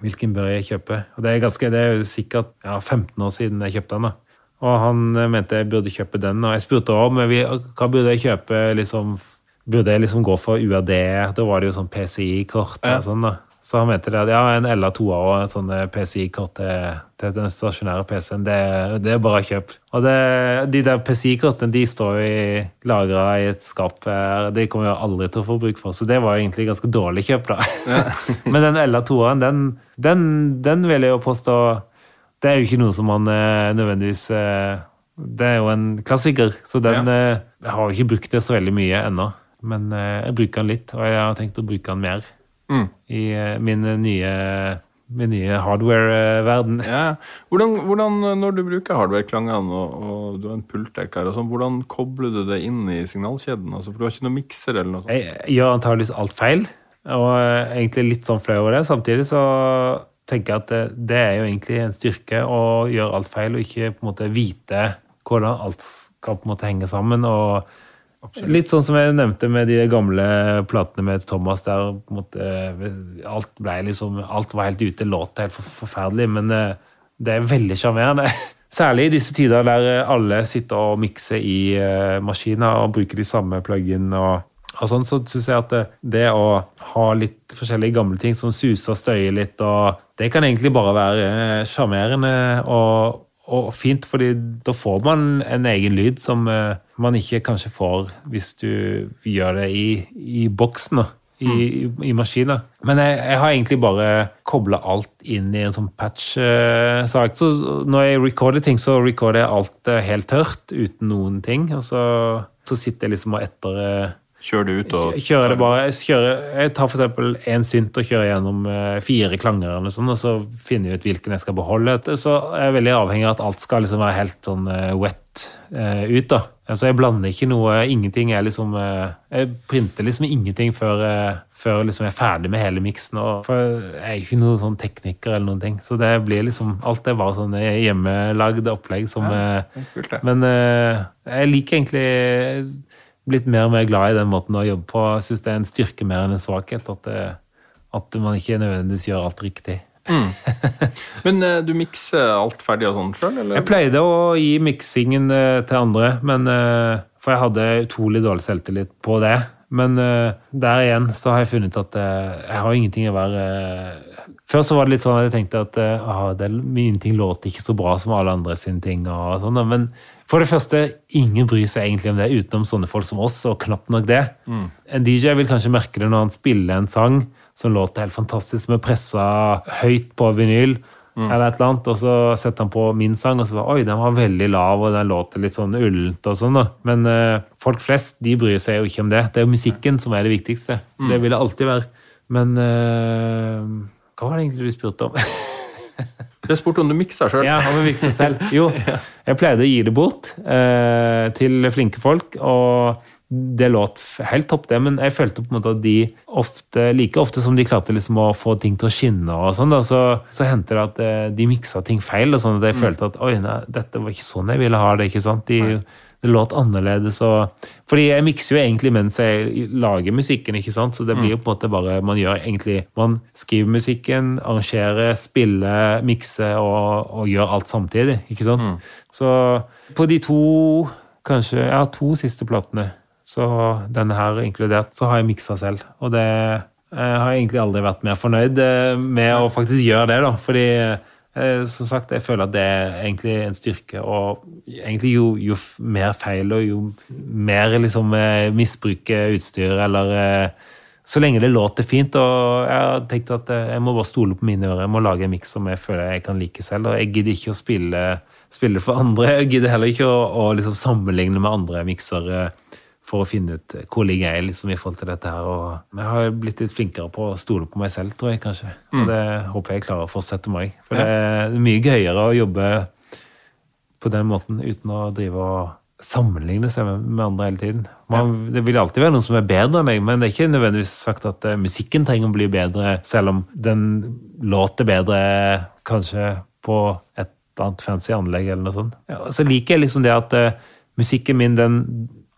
hvilken bør jeg kjøpe? Og Det er ganske, det er sikkert ja, 15 år siden jeg kjøpte den. da. Og han mente jeg burde kjøpe den. Og jeg spurte om hva burde jeg kjøpe. liksom, Burde jeg liksom gå for UAD? Da var det jo sånn PCI-kort. Ja. og sånn da. Så han mente at ja, en LA2A og en sånn PCI-kort til, til, den stasjonære PC-en, det, det, er bare å kjøpe. Og det, de der PCI-kortene de står jo lagra i et skap. De kommer jeg aldri til å få bruk for, så det var jo egentlig ganske dårlig kjøp, da. Ja. Men den LA2-en, den, den, den vil jeg jo påstå det er jo ikke noe som man eh, nødvendigvis eh, Det er jo en klassiker, så den ja. Eh, jeg har jo ikke brukt det så veldig mye ennå. Men jeg bruker den litt, og jeg har tenkt å bruke den mer mm. i min nye, min nye hardware-verden. Ja. Hvordan, hvordan, når du bruker hardware-klangene og, og, du har en pultdekker, sånn, hvordan kobler du det inn i signalkjeden? Altså, for du har ikke noen mikser eller noe sånt? Jeg gjør antageligvis alt feil, og egentlig litt sånn flau over det. Samtidig så tenker jeg at det, det, er jo egentlig en styrke å gjøre alt feil og ikke på en måte vite hvordan alt skal på en måte henge sammen. og Absolutt. Litt sånn som jeg nevnte med de gamle platene med Thomas, der måte alt ble liksom, alt var helt ute, låt helt forferdelig, men det, det er veldig sjarmerende. Særlig i disse tider der alle sitter og mikser i maskiner og bruker de samme plug-in og Og sånn så syns jeg at det, å ha litt forskjellige gamle ting som suser og støyer litt, og det kan egentlig bare være eh, sjarmerende og, og fint, fordi da får man en egen lyd som uh, man ikke kanskje får hvis du gjør det i, i boksen. da. I, i, i maskiner. Men jeg, jeg har egentlig bare kobla alt inn i en sånn patch-sak. så når jeg recorder ting, så recorder jeg alt uh, helt tørt, uten noen ting. Og så, så sitter jeg liksom og etter eh, du ut og Kjører det bare, jeg, kjører, jeg tar eksempel en synt og kjører gjennom eh, fire klanger, eller sånn, og så finner jeg ut hvilken jeg skal beholde. Så jeg er veldig avhengig av at alt skal liksom være helt sånn eh, wet eh, ut. da. Altså Jeg blander ikke noe, ingenting er liksom Jeg printer liksom ingenting før, før liksom jeg er ferdig med hele miksen. og- For jeg er ikke noen sånn tekniker eller noen ting. Så det blir liksom Alt er bare sånn hjemmelagd opplegg som ja, Kult, men jeg liker egentlig blitt mer og mer glad i den måten å jobbe på. Jeg syns det er en styrke mer enn en svakhet. At, det, at man ikke nødvendigvis gjør alt riktig. Men uh, du mikser alt ferdig og sånn sjøl, eller? Jeg pleide å gi miksingen uh, til andre, men, uh, for jeg hadde utrolig dårlig selvtillit på det. Men eh, der igjen så har jeg funnet at eh, jeg har ingenting å være eh, Før så var det litt sånn at jeg tenkte at uh, ah, det, mine ting låter ikke så bra som alle andre sine ting. og sånn. Men for det første, ingen bryr seg egentlig om det utenom sånne folk som oss, og knapt nok det. En DJ vil kanskje merke det når han spiller en sang som låter helt fantastisk, med pressa høyt på vinyl, eller et eller annet, og så setter han på min sang, og så var oi, den var veldig lav, og den låter litt sånn ullent og sånn da. Men uh, folk flest, de bryr seg jo ikke om det. Det er jo musikken som er det viktigste. Det vil det alltid være. Men uh, hva var det egentlig du spurte om? Jeg spurte om du mikser sjøl. Ja, om jeg miksa selv. Jo, jeg pleide å gi det bort eh, til flinke folk, og det låt helt topp, det, men jeg følte på en måte at de ofte, like ofte som de klarte liksom å få ting til å skinne, og sånn, da, så, så hendte det at eh, de miksa ting feil, og sånn at jeg følte at oi, nei, dette var ikke sånn jeg ville ha det. ikke sant? De, det låt annerledes. Og, fordi jeg mikser jo egentlig mens jeg lager musikken, ikke sant? så det blir jo på en måte bare Man gjør egentlig Man skriver musikken, arrangerer, spiller, mikser og, og gjør alt samtidig. ikke sant? Så på de to, kanskje Jeg har to siste platene, så denne her inkludert, så har jeg miksa selv. Og det jeg har egentlig aldri vært mer fornøyd eh, med å faktisk gjøre det, da. Fordi eh, som sagt, jeg føler at det er egentlig en styrke. Og egentlig jo, jo mer feil og jo mer liksom eh, misbruke utstyr eller eh, Så lenge det låter fint. Og jeg har tenkt at eh, jeg må bare stole på mine ører. Jeg må lage en miks som jeg føler jeg kan like selv. Og jeg gidder ikke å spille, spille for andre. Jeg gidder heller ikke å, å liksom sammenligne med andre miksere for å finne ut hvor ligger jeg liksom i forhold til dette her. Og jeg har blitt litt flinkere på å stole på meg selv, tror jeg kanskje. Og det håper jeg klarer å fortsette med. For det er mye gøyere å jobbe på den måten uten å drive og sammenligne seg med, med andre hele tiden. Man, Det vil alltid være noen som er bedre enn meg, men det er ikke nødvendigvis sagt at eh, musikken trenger å bli bedre, selv om den låter bedre kanskje på et annet fancy anlegg eller noe sånt. Ja, så liker jeg liksom det at uh, musikken min, den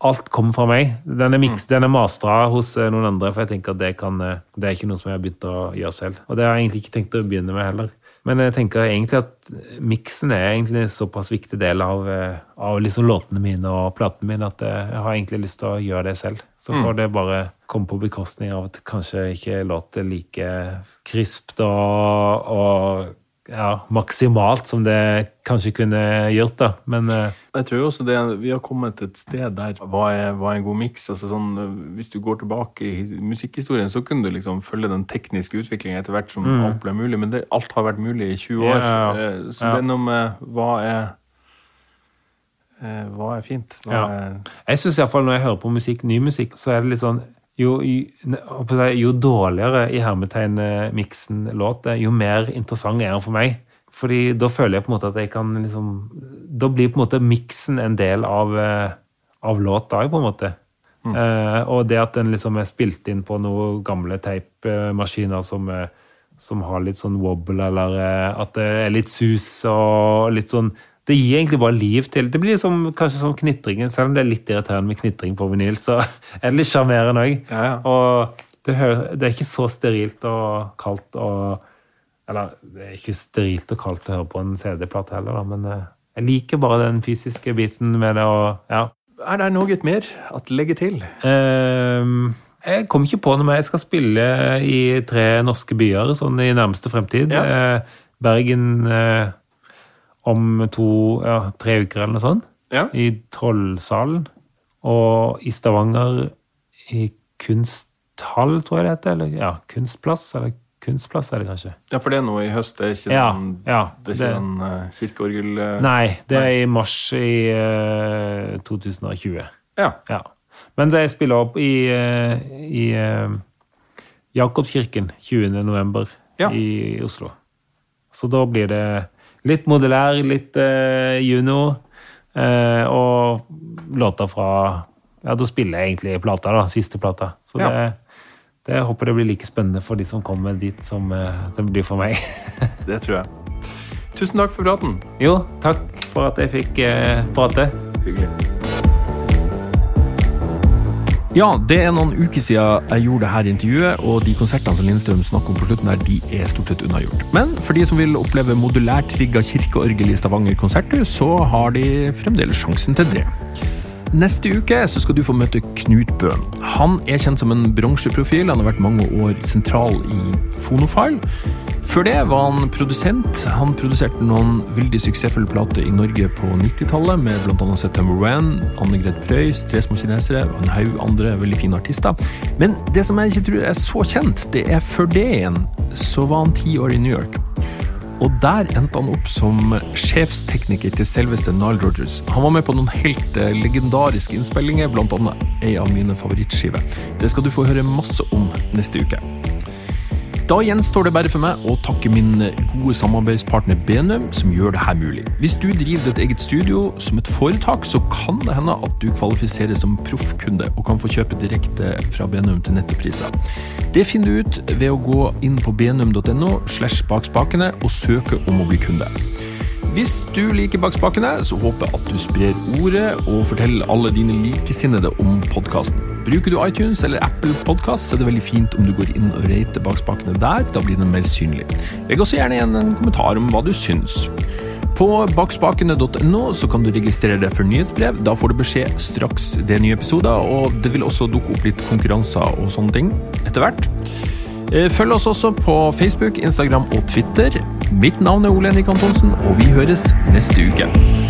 Alt kommer fra meg. Den er, mix, er mastra hos eh, noen andre, for jeg tenker at det, kan, eh, det er ikke noe som jeg har begynt å gjøre selv. Og det har jeg egentlig ikke tenkt å begynne med heller. Men jeg tenker egentlig at miksen er egentlig en såpass viktig del av, eh, av liksom låtene mine og platene mine at jeg har egentlig lyst til å gjøre det selv. Så får det bare komme på bekostning av at kanskje ikke låter like krispt og, og ja, maksimalt som det kanskje kunne gjort, da. Men uh... Jeg tror også det, vi har kommet til et sted der hva er, hva er en god miks? Altså sånn, hvis du går tilbake i musikkhistorien, så kunne du liksom følge den tekniske utviklingen etter hvert som alt ble mulig, men det, alt har vært mulig i 20 år. Ja, Ja, ja. Eh, Så Ja. det er noe med hva er eh, Hva er fint? Hva er, Jeg synes i hvert fall når jeg hører på musikk, ny musikk, så er det litt sånn jo, jo, jo dårligere i hermetegn eh, miksen låter, jo mer interessant er den for meg. Fordi da føler jeg på en måte at jeg kan liksom Da blir på en måte miksen en del av, eh, av låta, på en måte. Eh, og det at den liksom er spilt inn på noen gamle teipmaskiner som, eh, som har litt sånn wobble, eller at det er litt sus og litt sånn Det gir egentlig bare liv til Det blir som, kanskje som knitringen. Selv om det er litt irriterende med knitring på vinyl, så er det litt sjarmerende òg. Ja, ja. Og det, det er ikke så sterilt og kaldt og Eller det er ikke sterilt og kaldt å høre på en CD-plate heller, da, men eh, jeg liker bare den fysiske biten med det. og ja, Er det noe mer at legge til? Um, jeg kom ikke på noe mer. Jeg skal spille i tre norske byer sånn i nærmeste fremtid. Ja. Eh, Bergen eh, om to, ja, tre uker eller noe sånt. Ja. I Trollsalen. Og i Stavanger i Kunsthall, tror jeg det heter. Eller ja, Kunstplass. Eller Kunstplass er det kanskje. Ja, for det er nå i høst. Det er ikke Ja, den, ja, det er det- den uh, kirkeorgel... eh, Nei, det er i mars i uh, 2020. Ja. Ja. Men det spiller opp i, eh, i eh, Jakobskirken 20. november Ja. i Oslo. Så da blir det litt modellær, litt eh, Juno, eh, og låter fra Ja, da spiller jeg egentlig plata, da. Siste plata. Så Ja. det, det jeg håper det blir like spennende for de som kommer dit, som eh, det blir for meg. Det tror jeg. Tusen takk for praten. jo, takk for at jeg fikk eh, prate. Hyggelig. Ja, det er noen uker siden jeg gjorde dette intervjuet, og de konsertene som Lindstrøm snakker om på slutten her, de er stort sett unnagjort. Men for de som vil oppleve modulært trigga kirkeorgel i Stavanger konserthus, så har de fremdeles sjansen til det. Neste uke så skal du få møte Knut Bø. Han er kjent som en bransjeprofil. Han har vært mange år sentral i Fonofile. Før det var han produsent. Han produserte noen veldig suksessfulle plater i Norge på 90-tallet, med bl.a. September Wan, Anne Gret Preus, Tre små kinesere og en haug andre veldig fine artister. Men det som jeg ikke tror er så kjent, det er før det igjen, så var han ti år i New York. Og der endte han opp som sjefstekniker til selveste Nile Rodgers. Han var med på noen helt eh, legendariske innspillinger, annet ei av mine favorittskiver. Det skal du få høre masse om neste uke. Da gjenstår det bare for meg å takke min gode samarbeidspartner Benum, som gjør det her mulig. Hvis du driver ditt eget studio som et foretak, så kan det hende at du kvalifiserer som proffkunde og kan få kjøpe direkte fra Benum til nettopriser. Det finner du ut ved å gå inn på benum.no slash bakspakene og søke om å bli kunde. Hvis du liker Bakspakene, så håper jeg at du sprer ordet og forteller alle dine likesinnede om podkasten. Bruker du iTunes eller Apple Podkast, så er det veldig fint om du går inn og rater Bakspakene der. Da blir den mer synlig. Legg også gjerne igjen en kommentar om hva du syns. På bakspakene.no så kan du registrere deg for nyhetsbrev. Da får du beskjed straks det er nye episoder, og det vil også dukke opp litt konkurranser og sånne ting etter hvert. Eh, Følg oss også på Facebook, Instagram og Twitter. Mitt navn er Ole Henrik Antonsen, og vi høres neste uke.